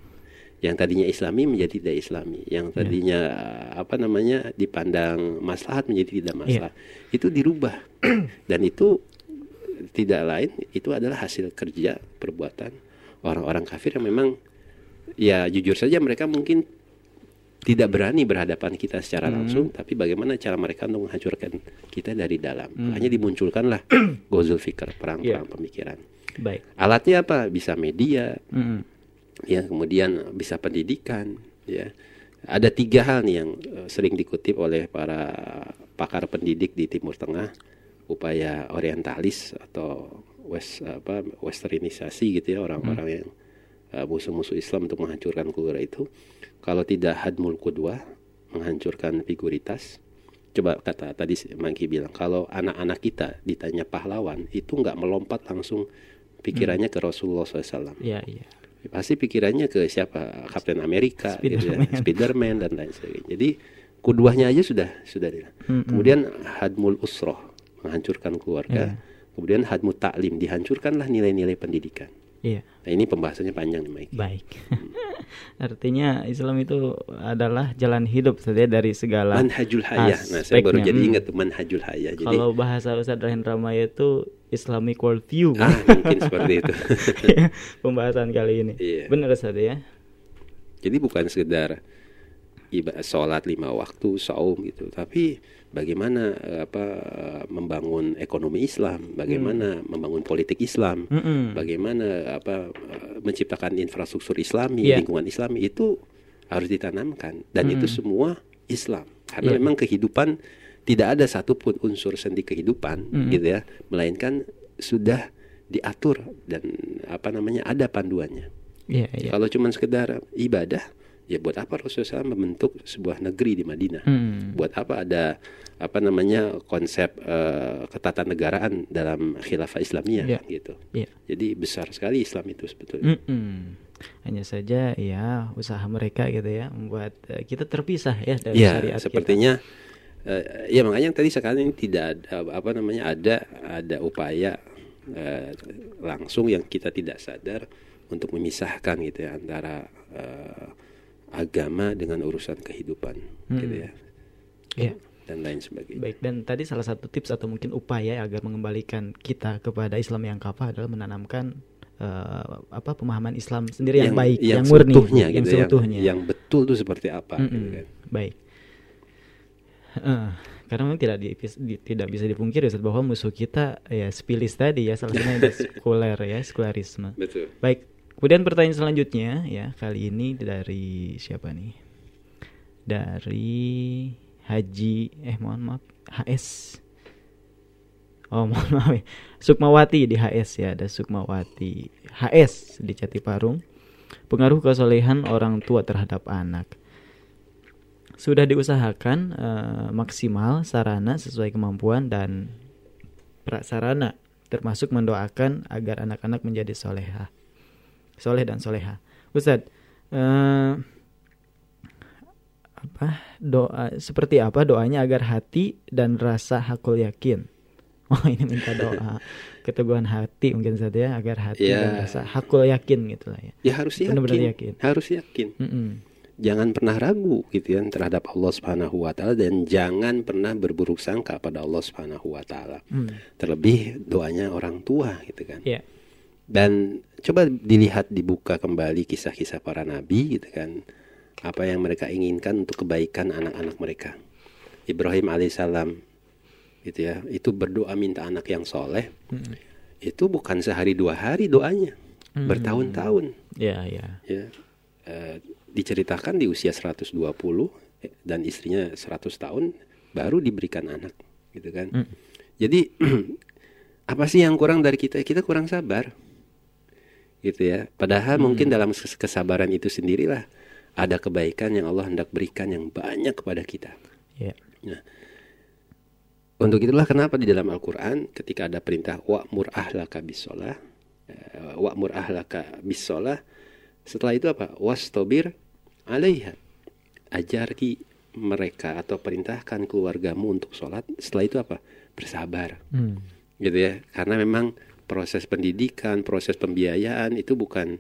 Yang tadinya islami menjadi tidak islami, yang tadinya apa namanya dipandang maslahat menjadi tidak maslahat. Itu dirubah. (clears throat) Dan itu tidak lain itu adalah hasil kerja perbuatan orang-orang kafir yang memang ya jujur saja mereka mungkin tidak berani berhadapan kita secara langsung, tapi bagaimana cara mereka untuk menghancurkan kita dari dalam. Hanya dimunculkanlah (clears throat) gozul fikr, perang-perang pemikiran. Baik. Alatnya apa? Bisa media, Mm-mm. ya kemudian bisa pendidikan, ya Ada tiga hal nih yang eh, sering dikutip oleh para pakar pendidik di Timur Tengah, upaya orientalis atau west apa westernisasi gitu ya orang-orang yang uh, musuh-musuh Islam untuk menghancurkan kultur itu. Kalau tidak hadmul qudwah, menghancurkan figuritas. Coba kata tadi Mangki bilang kalau anak-anak kita ditanya pahlawan itu nggak melompat langsung pikirannya ke Rasulullah SAW. Iya, iya. Pasti pikirannya ke siapa? Captain Amerika, gitu ya, Spiderman. (laughs) Spiderman dan lain sebagainya. Jadi kuduahnya aja sudah sudah. di- Kemudian hadmul usroh menghancurkan keluarga. Kemudian hadmul taklim dihancurkanlah nilai-nilai pendidikan. Iya. Nah ini pembahasannya panjang nih Mike. Baik. (laughs) Artinya Islam itu adalah jalan hidup saja dari segala Manhajul hayah. Nah saya baru jadi Hmm. ingat tuh manhajul hayah. Jadi Kalau bahasa Ustadz Rahindra Maya itu Islamic worldview. ah (laughs) mungkin seperti itu. Pembahasan kali ini. Iya. Benar Ustadz ya? Jadi bukan sekedar ibadah sholat lima waktu, saum gitu, tapi bagaimana eh, apa eh, membangun ekonomi Islam, bagaimana membangun politik Islam, Mm-mm. bagaimana apa eh, menciptakan infrastruktur Islami, Iya. lingkungan Islami itu harus ditanamkan dan itu semua Islam karena Iya. memang kehidupan tidak ada satupun unsur sendi kehidupan gitu ya, melainkan sudah diatur dan apa namanya ada panduannya. Iya, iya. Kalau cuma sekedar ibadah, ya buat apa Rasulullah SAW membentuk sebuah negeri di Madinah? Hmm. Buat apa ada apa namanya konsep eh, ketatanegaraan dalam khilafah Islamiyah Iya. gitu. Iya. Jadi besar sekali Islam itu sebetulnya. Mm-mm. Hanya saja ya usaha mereka gitu ya membuat eh, kita terpisah ya dari Iya, syariat kita. sepertinya eh, ya makanya yang tadi sekarang ini tidak ada apa namanya ada ada upaya eh, langsung yang kita tidak sadar untuk memisahkan gitu ya antara eh, agama dengan urusan kehidupan gitu ya Iya. dan lain sebagainya. Baik dan tadi salah satu tips atau mungkin upaya agar mengembalikan kita kepada Islam yang kafah adalah menanamkan eh, apa pemahaman Islam sendiri yang, baik, yang, murni, seutuhnya yang gitu, seutuhnya. yang betul itu seperti apa gitu Mm-mm. kan. Baik. Eh, karena memang tidak di, di- tidak bisa dipungkiri Ustaz, bahwa musuh kita ya spilis tadi ya salah satunya (laughs) sekuler ya sekularisme. Betul. Baik. Kemudian pertanyaan selanjutnya ya kali ini dari siapa nih? Dari Haji eh mohon maaf HS. Oh (laughs) mohon maaf ya. Sukmawati di HS ya ada Sukmawati HS di Jatiparung. Pengaruh kesolehan orang tua terhadap anak. Sudah diusahakan eh, maksimal sarana sesuai kemampuan dan prasarana termasuk mendoakan agar anak-anak menjadi soleha soleh dan soleha. Ustadz, eh, apa doa seperti apa doanya agar hati dan rasa hakul yakin? (laughs) Oh ini minta doa (laughs) keteguhan hati mungkin saja ya agar hati Ya. dan rasa hakul yakin gitu lah ya. Ya harus yakin. Benar-benar yakin. Harus yakin. Mm-mm. Jangan pernah ragu gitu ya terhadap Allah Subhanahu wa taala dan jangan pernah berburuk sangka pada Allah Subhanahu wa taala. Hmm. Terlebih doanya orang tua gitu kan. Ya. Dan coba dilihat dibuka kembali kisah-kisah para nabi gitu kan. Apa yang mereka inginkan untuk kebaikan anak-anak mereka. Ibrahim alaihissalam gitu ya, itu berdoa minta anak yang soleh. Itu bukan sehari dua hari doanya, bertahun-tahun. Ya, ya. ya. Eh, diceritakan di usia 120 eh, dan istrinya 100 tahun baru diberikan anak gitu kan. Jadi (clears throat) apa sih yang kurang dari kita? Kita kurang sabar gitu ya padahal mungkin dalam kes- kesabaran itu sendirilah ada kebaikan yang Allah hendak berikan yang banyak kepada kita Ya. Nah, untuk itulah kenapa di dalam Al-Quran ketika ada perintah wa'mur ahlaka bisolah, eh, wa'mur ahlaka bisolah, setelah itu apa? Wastobir alaiha. Ajari mereka atau perintahkan keluargamu untuk sholat. Setelah itu apa? Bersabar. Hmm. Gitu ya. Karena memang proses pendidikan, proses pembiayaan itu bukan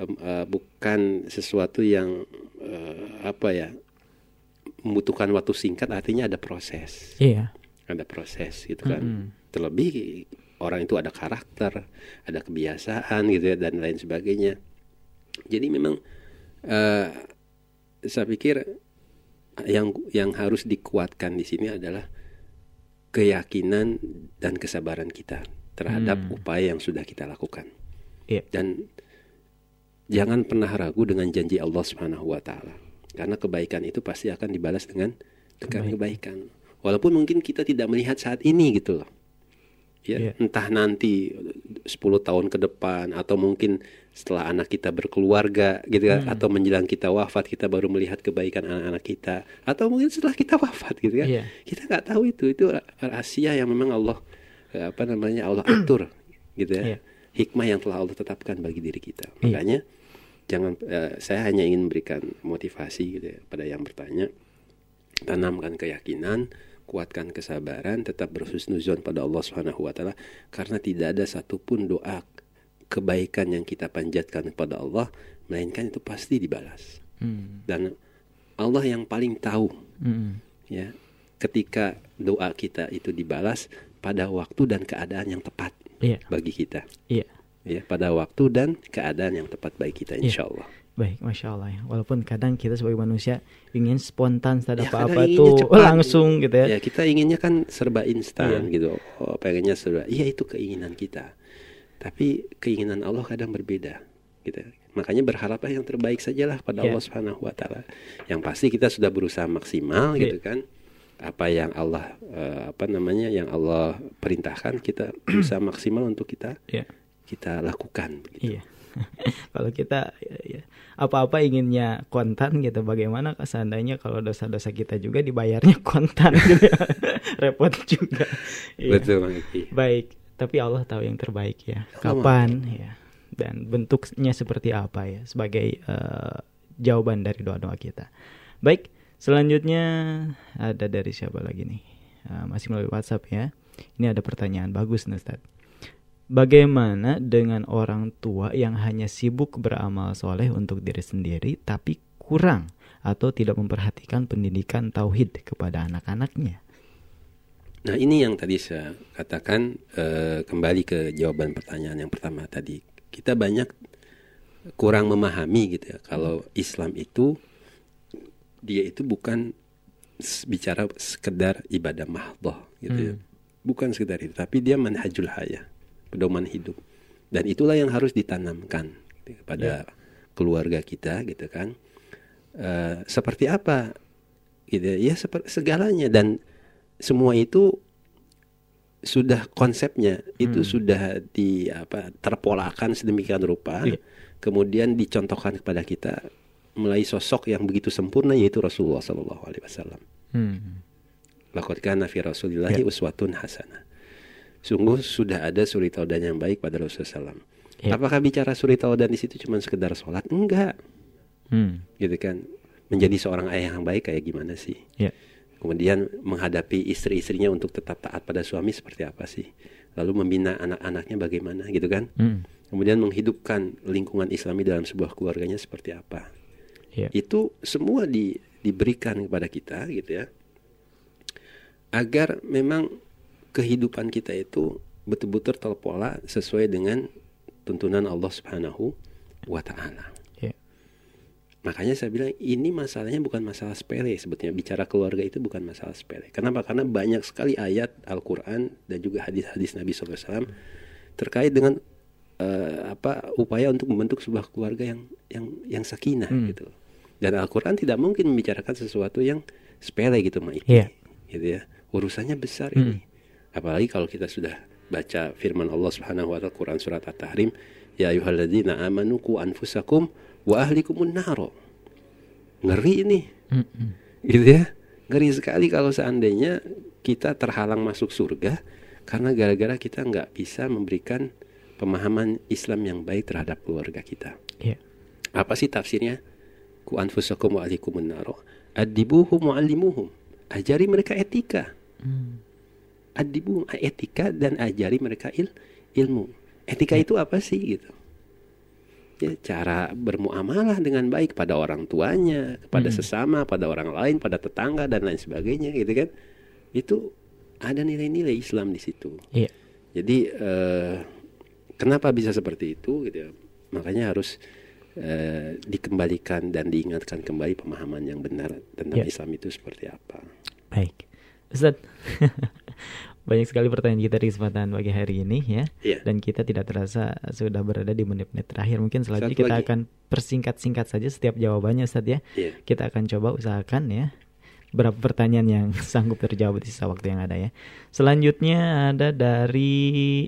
eh, bukan sesuatu yang eh, apa ya membutuhkan waktu singkat. Artinya ada proses Iya. ada proses gitu kan. Terlebih orang itu ada karakter, ada kebiasaan gitu ya dan lain sebagainya. Jadi memang eh, saya pikir yang yang harus dikuatkan di sini adalah keyakinan dan kesabaran kita terhadap upaya yang sudah kita lakukan. Iya. Dan jangan pernah ragu dengan janji Allah Subhanahu wa taala. Karena kebaikan itu pasti akan dibalas dengan dengan kebaikan. Walaupun mungkin kita tidak melihat saat ini gitu loh. Ya, Iya. entah nanti 10 tahun ke depan atau mungkin setelah anak kita berkeluarga gitu kan Hmm. atau menjelang kita wafat kita baru melihat kebaikan anak-anak kita atau mungkin setelah kita wafat gitu kan. Iya. Kita nggak tahu itu itu rahasia yang memang Allah apa namanya Allah atur gitu ya. Iya. Hikmah yang telah Allah tetapkan bagi diri kita. Iya. Makanya jangan eh, saya hanya ingin memberikan motivasi gitu ya pada yang bertanya tanamkan keyakinan kuatkan kesabaran tetap berhusnuzon pada Allah Subhanahu wa taala karena tidak ada satupun doa kebaikan yang kita panjatkan kepada Allah melainkan itu pasti dibalas Hmm. dan Allah yang paling tahu Hmm. ya ketika doa kita itu dibalas pada waktu dan keadaan yang tepat Iya. bagi kita Iya. ya pada waktu dan keadaan yang tepat bagi kita Iya. insya Allah Baik, masya Allah ya. Walaupun kadang kita sebagai manusia ingin spontan ada Ya, apa-apa tuh cepat. (laughs) langsung gitu ya. Ya kita inginnya kan serba instan Iya. gitu. Oh, pengennya serba. Iya itu keinginan kita. Tapi keinginan Allah kadang berbeda gitu. Makanya berharaplah yang terbaik sajalah pada Iya. Allah Subhanahu wa taala. Yang pasti kita sudah berusaha maksimal Iya. gitu kan. Apa yang Allah eh, apa namanya yang Allah perintahkan kita (clears throat) berusaha maksimal untuk kita Iya. kita lakukan begitu. Iya. (laughs) kalau kita ya, ya, apa-apa inginnya kontan gitu bagaimana seandainya kalau dosa-dosa kita juga dibayarnya (laughs) kontan gitu ya. (laughs) repot juga Iya. Betul Iki. baik tapi Allah tahu yang terbaik ya kapan ya dan bentuknya seperti apa ya sebagai eh, jawaban dari doa-doa kita baik selanjutnya ada dari siapa lagi nih? Eh, masih melalui WhatsApp ya. Ini ada pertanyaan bagus nih Ustaz Bagaimana dengan orang tua yang hanya sibuk beramal soleh untuk diri sendiri tapi kurang atau tidak memperhatikan pendidikan tauhid kepada anak-anaknya? Nah ini yang tadi saya katakan eh, kembali ke jawaban pertanyaan yang pertama tadi. Kita banyak kurang memahami gitu ya kalau Islam itu dia itu bukan bicara sekedar ibadah mahdoh gitu ya. Bukan sekedar itu tapi dia manhajul hayah pedoman hidup. Dan itulah yang harus ditanamkan gitu, kepada keluarga kita gitu kan. Eh, seperti apa gitu ya segalanya. Dan semua itu sudah konsepnya itu sudah di apa terpolakan sedemikian rupa Iya. kemudian dicontohkan kepada kita melalui sosok yang begitu sempurna yaitu Rasulullah Shallallahu Alaihi Wasallam. Hmm. Laqad kana fi Rasulillahi uswatun hasanah. Sungguh sudah ada suri taudan yang baik pada Rasulullah SAW. Ya. Apakah bicara suri taudan di situ cuma sekedar sholat? Enggak, Hmm. gitu kan. Menjadi seorang ayah yang baik kayak gimana sih? Ya. Kemudian menghadapi istri-istrinya untuk tetap taat pada suami seperti apa sih? Lalu membina anak-anaknya bagaimana gitu kan? Hmm. Kemudian menghidupkan lingkungan Islami dalam sebuah keluarganya seperti apa? Ya. Itu semua di, diberikan kepada kita gitu ya. Agar memang kehidupan kita itu betul-betul terpola sesuai dengan tuntunan Allah Subhanahu wa taala. Ya. Makanya saya bilang ini masalahnya bukan masalah sepele sebetulnya bicara keluarga itu bukan masalah sepele. Kenapa? Karena banyak sekali ayat Al-Qur'an dan juga hadis-hadis Nabi SAW terkait dengan eh, apa upaya untuk membentuk sebuah keluarga yang yang yang sakinah Hmm. gitu. Dan Al-Qur'an tidak mungkin membicarakan sesuatu yang sepele gitu Mike. Iya. Gitu ya. Urusannya besar Hmm. ini. Apalagi kalau kita sudah baca firman Allah Subhanahu wa taala Quran surat At-Tahrim, ya ayyuhalladzina amanu qu anfusakum wa ahlikumun naro. Ngeri ini. Hmm. Gitu ya. Ngeri sekali kalau seandainya kita terhalang masuk surga karena gara-gara kita nggak bisa memberikan pemahaman Islam yang baik terhadap keluarga kita. Ya. Apa sih tafsirnya? Ku anfusakum wa ahlikumun naro. Adibuhum wa alimuhum. Ajari mereka etika. Hmm. Adibuhum etika dan ajari mereka il, ilmu. Etika itu apa sih gitu? Ya, cara bermuamalah dengan baik pada orang tuanya, kepada sesama, pada orang lain, pada tetangga dan lain sebagainya gitu kan. Itu ada nilai-nilai Islam di situ. Iya. Jadi eh, kenapa bisa seperti itu gitu ya? Makanya harus eh, dikembalikan dan diingatkan kembali pemahaman yang benar tentang Ya. Islam itu seperti apa. Baik. Ustaz. (laughs) Banyak sekali pertanyaan kita di kesempatan pagi hari ini ya. Iya. Dan kita tidak terasa sudah berada di menit-menit terakhir. Mungkin selanjutnya Satu kita lagi. akan persingkat-singkat saja setiap jawabannya Ustaz ya. Iya. Kita akan coba usahakan ya. Berapa pertanyaan yang (laughs) sanggup terjawab di sisa waktu yang ada ya. Selanjutnya ada dari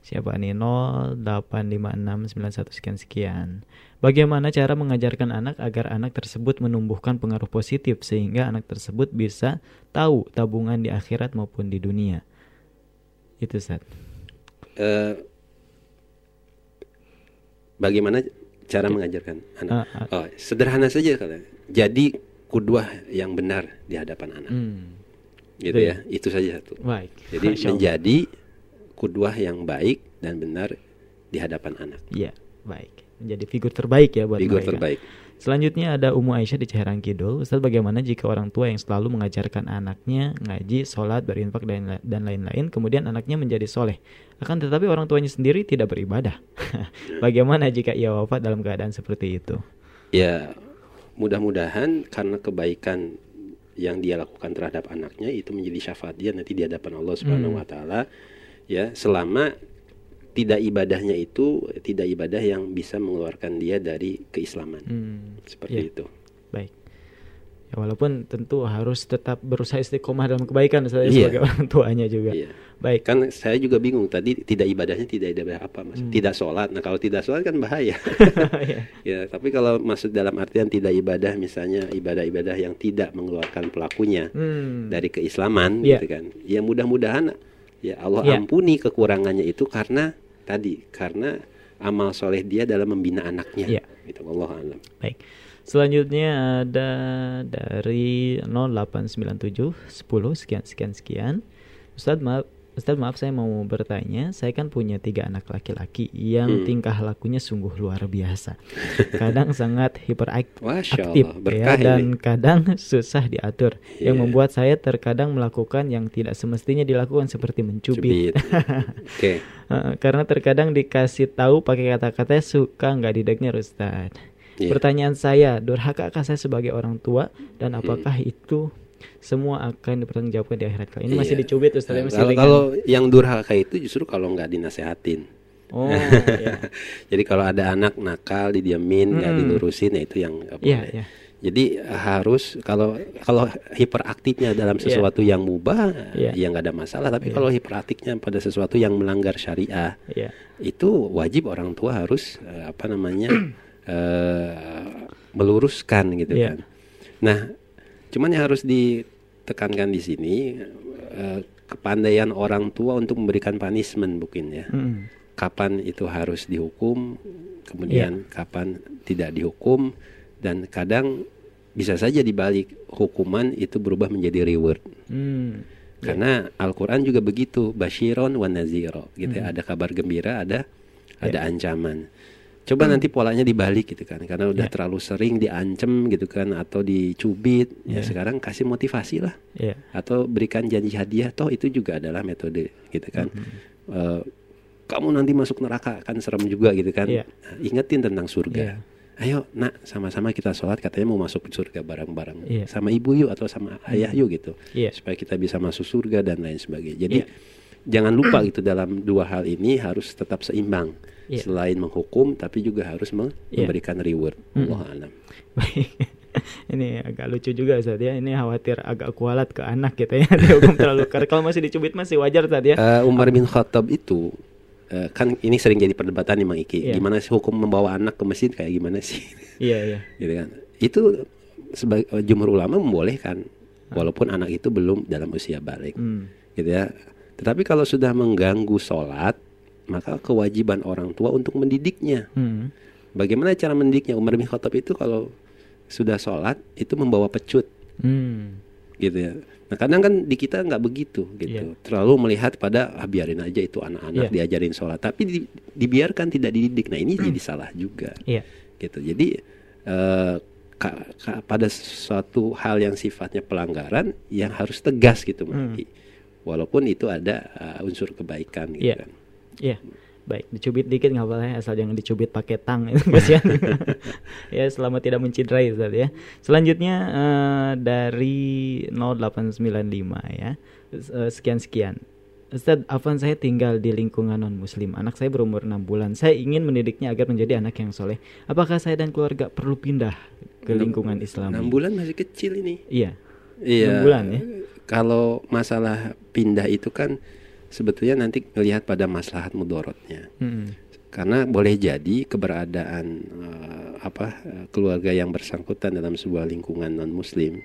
siapa nih 085691 sekian sekian. Bagaimana cara mengajarkan anak agar anak tersebut menumbuhkan pengaruh positif sehingga anak tersebut bisa tahu tabungan di akhirat maupun di dunia? Itu Ustaz. Eh, bagaimana cara mengajarkan anak? Ah, ah. Oh, sederhana saja kalau jadi kudwah yang benar di hadapan anak. Hmm. Gitu Itu ya. Itu saja tuh. Baik. Jadi (laughs) menjadi kudwah yang baik dan benar di hadapan anak. Iya, baik. Menjadi figur terbaik ya buat Figur mereka. terbaik. Selanjutnya ada Umu Aisyah di Ciherang Kidul. Ustaz bagaimana jika orang tua yang selalu mengajarkan anaknya ngaji, sholat, berinfak dan dan lain-lain, kemudian anaknya menjadi soleh. Akan tetapi orang tuanya sendiri tidak beribadah. (laughs) bagaimana jika ia wafat dalam keadaan seperti itu? Ya, mudah-mudahan karena kebaikan yang dia lakukan terhadap anaknya itu menjadi syafaat dia nanti di hadapan Allah Subhanahu Hmm. wa taala ya selama tidak ibadahnya itu tidak ibadah yang bisa mengeluarkan dia dari keislaman. Hmm, Seperti ya. itu. Baik. Ya, walaupun tentu harus tetap berusaha istiqomah dalam kebaikan saya Iya. sebagai orang tuanya juga. Iya. Baik. Kan saya juga bingung tadi tidak ibadahnya tidak ibadah apa Mas? Hmm. Tidak sholat. Nah, kalau tidak sholat kan bahaya. (laughs) Iya. ya, tapi kalau maksud dalam artian tidak ibadah misalnya ibadah-ibadah yang tidak mengeluarkan pelakunya Hmm. dari keislaman Iya. gitu kan. Ya mudah-mudahan ya Allah Iya. ampuni kekurangannya itu karena tadi karena amal soleh dia dalam membina anaknya. Iya. Gitu Allah alam. Baik. Selanjutnya ada dari 0897 10 sekian sekian sekian. Ustadz maaf Ustadz maaf saya mau bertanya, saya kan punya tiga anak laki-laki yang Hmm. tingkah lakunya sungguh luar biasa. Kadang sangat hiperaktif ya berkah ini. dan kadang (laughs) susah diatur yang Iya. membuat saya terkadang melakukan yang tidak semestinya dilakukan seperti mencubit. Cubit. (laughs) Oke. Heeh, karena terkadang dikasih tahu pakai kata-kata suka nggak didengar Ustaz. Iya. Pertanyaan saya, durhakakah saya sebagai orang tua dan apakah itu semua akan dipertanggungjawabkan di akhirat kelak? Ini masih Iya. dicubit Ustaz, ya, masih kalau, ringan. kalau yang durhaka itu justru kalau nggak dinasehatin. Oh, (laughs) iya. Jadi kalau ada anak nakal didiamin, nggak Mm-mm. dilurusin, ya itu yang nggak Iya, iya. Jadi harus kalau kalau hiperaktifnya dalam Iya. sesuatu yang mubah, Iya. ya nggak ada masalah. Tapi Iya. kalau hiperaktifnya pada sesuatu yang melanggar syariah, Iya. itu wajib orang tua harus eh, apa namanya (clears throat) eh, meluruskan gitu Iya. kan. Nah, cuman yang harus ditekankan di sini eh, kepandaian orang tua untuk memberikan punishment mungkin ya. Mm. Kapan itu harus dihukum, kemudian kapan tidak dihukum dan kadang bisa saja dibalik hukuman itu berubah menjadi reward. Hmm. Karena Al-Qur'an juga begitu, basyiron wa naziro gitu ya. Hmm. Ada kabar gembira, ada ada Ya. ancaman. Coba nanti polanya dibalik gitu kan. Karena udah Ya. terlalu sering diancam gitu kan atau dicubit, ya Ya. sekarang kasih motivasi lah Iya. atau berikan janji hadiah toh itu juga adalah metode gitu kan. Mm-hmm. Eh, kamu nanti masuk neraka kan serem juga gitu kan. Iya. Nah, Ingetin tentang surga. Iya. Ayo nak sama-sama kita sholat katanya mau masuk surga bareng-bareng Iya. sama ibu yuk atau sama ayah yuk gitu Iya. supaya kita bisa masuk surga dan lain sebagainya. Jadi Iya. jangan lupa gitu dalam dua hal ini harus tetap seimbang. Iya. Selain menghukum tapi juga harus Iya. memberikan reward. Mm. Allah alam. Baik. (laughs) Ini agak lucu juga Ustaz ya. Ini khawatir agak kualat ke anak gitu ya. (laughs) Dihukum terlalu keras. Kalau masih dicubit masih wajar tadi ya. Eh, Umar bin Khattab itu eh, kan ini sering jadi perdebatan nih Mang Iki. Iya. Gimana sih hukum membawa anak ke masjid kayak gimana sih? (laughs) Iya, iya. gitu kan. Itu sebagai jumhur ulama membolehkan walaupun anak itu belum dalam usia balik. Hmm. Gitu ya. Tetapi kalau sudah mengganggu sholat, maka kewajiban orang tua untuk mendidiknya. Hmm. Bagaimana cara mendidiknya? Umar bin Khattab itu kalau sudah sholat itu membawa pecut, Hmm. gitu ya. Nah kadang kan di kita nggak begitu, gitu. Terlalu melihat pada ah, biarin aja itu anak-anak Iya. diajarin sholat, tapi di- dibiarkan tidak dididik. Nah ini jadi (clears throat) salah juga, Iya. gitu. Jadi eh, ka- ka- pada suatu hal yang sifatnya pelanggaran, yang harus tegas gitu, Hmm. Walaupun itu ada uh, unsur kebaikan, gitu Iya. kan. Iya. Baik, dicubit dikit nggak apa-apa asal jangan dicubit pakai tang itu (laughs) kasihan. (laughs) ya, selama tidak menciderai Ustaz ya. Selanjutnya eh, dari 0895 ya. Eh, Sekian-sekian. Ustaz, Afan saya tinggal di lingkungan non muslim. Anak saya berumur 6 bulan. Saya ingin mendidiknya agar menjadi anak yang soleh. Apakah saya dan keluarga perlu pindah ke lingkungan Islam? 6 bulan masih kecil ini. Iya. Iya. 6 bulan ya. Kalau masalah pindah itu kan sebetulnya nanti melihat pada maslahat mudorotnya. Mm-mm. Karena boleh jadi keberadaan eh, apa eh, keluarga yang bersangkutan dalam sebuah lingkungan non muslim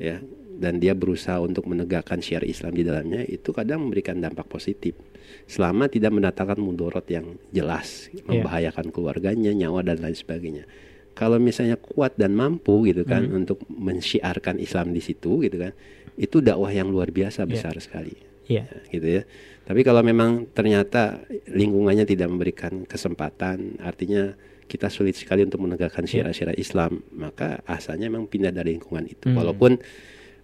ya dan dia berusaha untuk menegakkan syiar Islam di dalamnya itu kadang memberikan dampak positif selama tidak mendatangkan mudorot yang jelas membahayakan keluarganya nyawa dan lain sebagainya kalau misalnya kuat dan mampu gitu kan Hmm. untuk mensyiarkan Islam di situ gitu kan itu dakwah yang luar biasa Iya. besar sekali Iya. gitu ya. Tapi kalau memang ternyata lingkungannya tidak memberikan kesempatan, artinya kita sulit sekali untuk menegakkan Iya. syiar-syiar Islam, maka asalnya memang pindah dari lingkungan itu. Hmm. Walaupun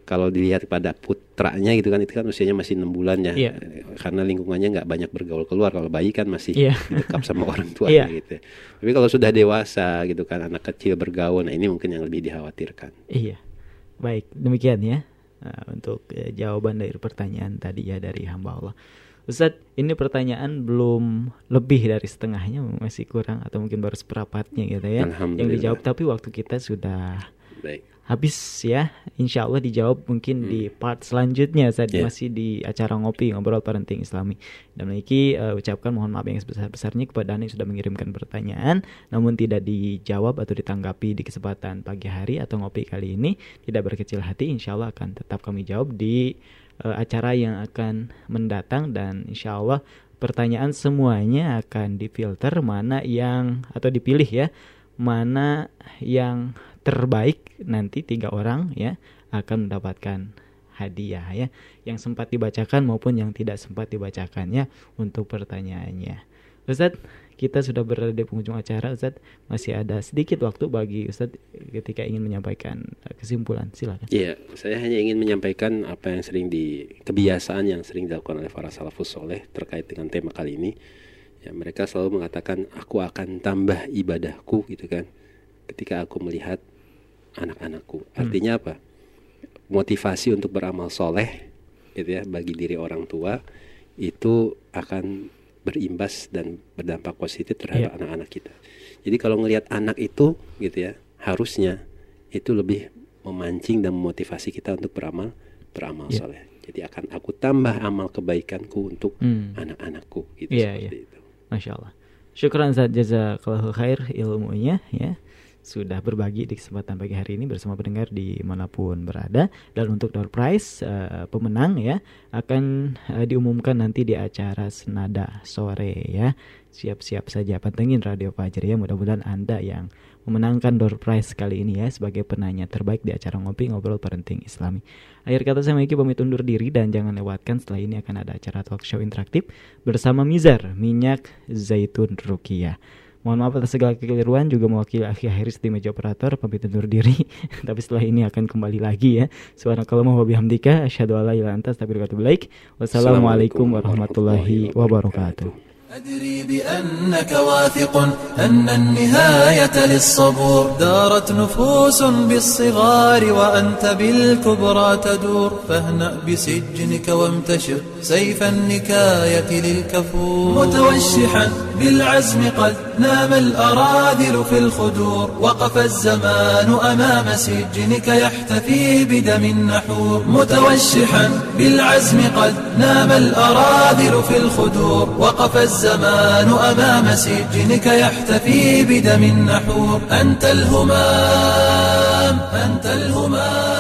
kalau dilihat pada putranya gitu kan itu kan usianya masih enam bulan ya, Iya. karena lingkungannya nggak banyak bergaul keluar. Kalau bayi kan masih Iya. dekat sama (laughs) orang tuanya Iya. gitu. Tapi kalau sudah dewasa gitu kan anak kecil bergaul, nah ini mungkin yang lebih dikhawatirkan. Iya. Baik, demikian ya. Nah, untuk eh, jawaban dari pertanyaan tadi ya dari hamba Allah. Ustadz, ini pertanyaan belum lebih dari setengahnya, masih kurang atau mungkin baru seperempatnya gitu ya. Yang dijawab tapi waktu kita sudah Baik. Habis ya. Insya Allah dijawab mungkin di part selanjutnya saat Hmm. Iya. masih di acara ngopi ngobrol parenting Islami. Dan memiliki ucapkan mohon maaf yang sebesar-besarnya kepada Anda yang sudah mengirimkan pertanyaan namun tidak dijawab atau ditanggapi di kesempatan pagi hari atau ngopi kali ini tidak berkecil hati insya Allah akan tetap kami jawab di eh, acara yang akan mendatang dan insya Allah pertanyaan semuanya akan difilter mana yang atau dipilih ya mana yang terbaik nanti tiga orang ya akan mendapatkan hadiah ya yang sempat dibacakan maupun yang tidak sempat dibacakannya untuk pertanyaannya. Ustadz, kita sudah berada di penghujung acara Ustadz, masih ada sedikit waktu bagi Ustadz ketika ingin menyampaikan eh, kesimpulan. Silakan. Iya, saya hanya ingin menyampaikan apa yang sering di kebiasaan yang sering dilakukan oleh para salafus soleh terkait dengan tema kali ini. Ya, mereka selalu mengatakan aku akan tambah ibadahku gitu kan. Ketika aku melihat anak-anakku. Artinya apa? Motivasi untuk beramal soleh gitu ya bagi diri orang tua itu akan berimbas dan berdampak positif terhadap Iya. anak-anak kita. Jadi kalau ngelihat anak itu gitu ya, harusnya itu lebih memancing dan memotivasi kita untuk beramal beramal Iya. soleh. Jadi akan aku tambah amal kebaikanku untuk Hmm. anak-anakku gitu Iya, seperti iya. itu. Masya Allah. Syukran Ustadz jazakallahu khair ilmunya ya sudah berbagi di kesempatan pagi hari ini bersama pendengar di mana pun berada. Dan untuk door prize eh, pemenang ya akan eh, diumumkan nanti di acara senada sore ya. Siap-siap saja pantengin Radio Fajar ya. Mudah-mudahan anda yang memenangkan door prize kali ini ya sebagai penanya terbaik di acara ngopi ngobrol parenting Islami. Akhir kata saya Miki pamit undur diri dan jangan lewatkan setelah ini akan ada acara talk show interaktif bersama Mizar minyak zaitun rukiah Mohon maaf atas segala kekeliruan juga mewakili akhi Haris di meja operator pamit undur diri. (laughs) Tapi setelah ini akan kembali lagi ya. Subhanakallahumma wa bihamdika asyhadu an la ilaha illa anta astaghfiruka wa. Wassalamualaikum warahmatullahi wabarakatuh. أدري بأنك واثق أن النهاية للصبور. دارت نفوس بالصغار وأنت بالكبرى تدور. فاهنأ بسجنك وامتشر سيف النكاية للكفور. متوشحا بالعزم قد نام الأراذل في الخدور. وقف الزمان أمام سجنك يحتفي بدم النحور. متوشحا بالعزم قد نام الأراذل في الخدور. وقف الزمان أمام سجنك يحتفي بدم النحور أنت الهمام أنت الهمام.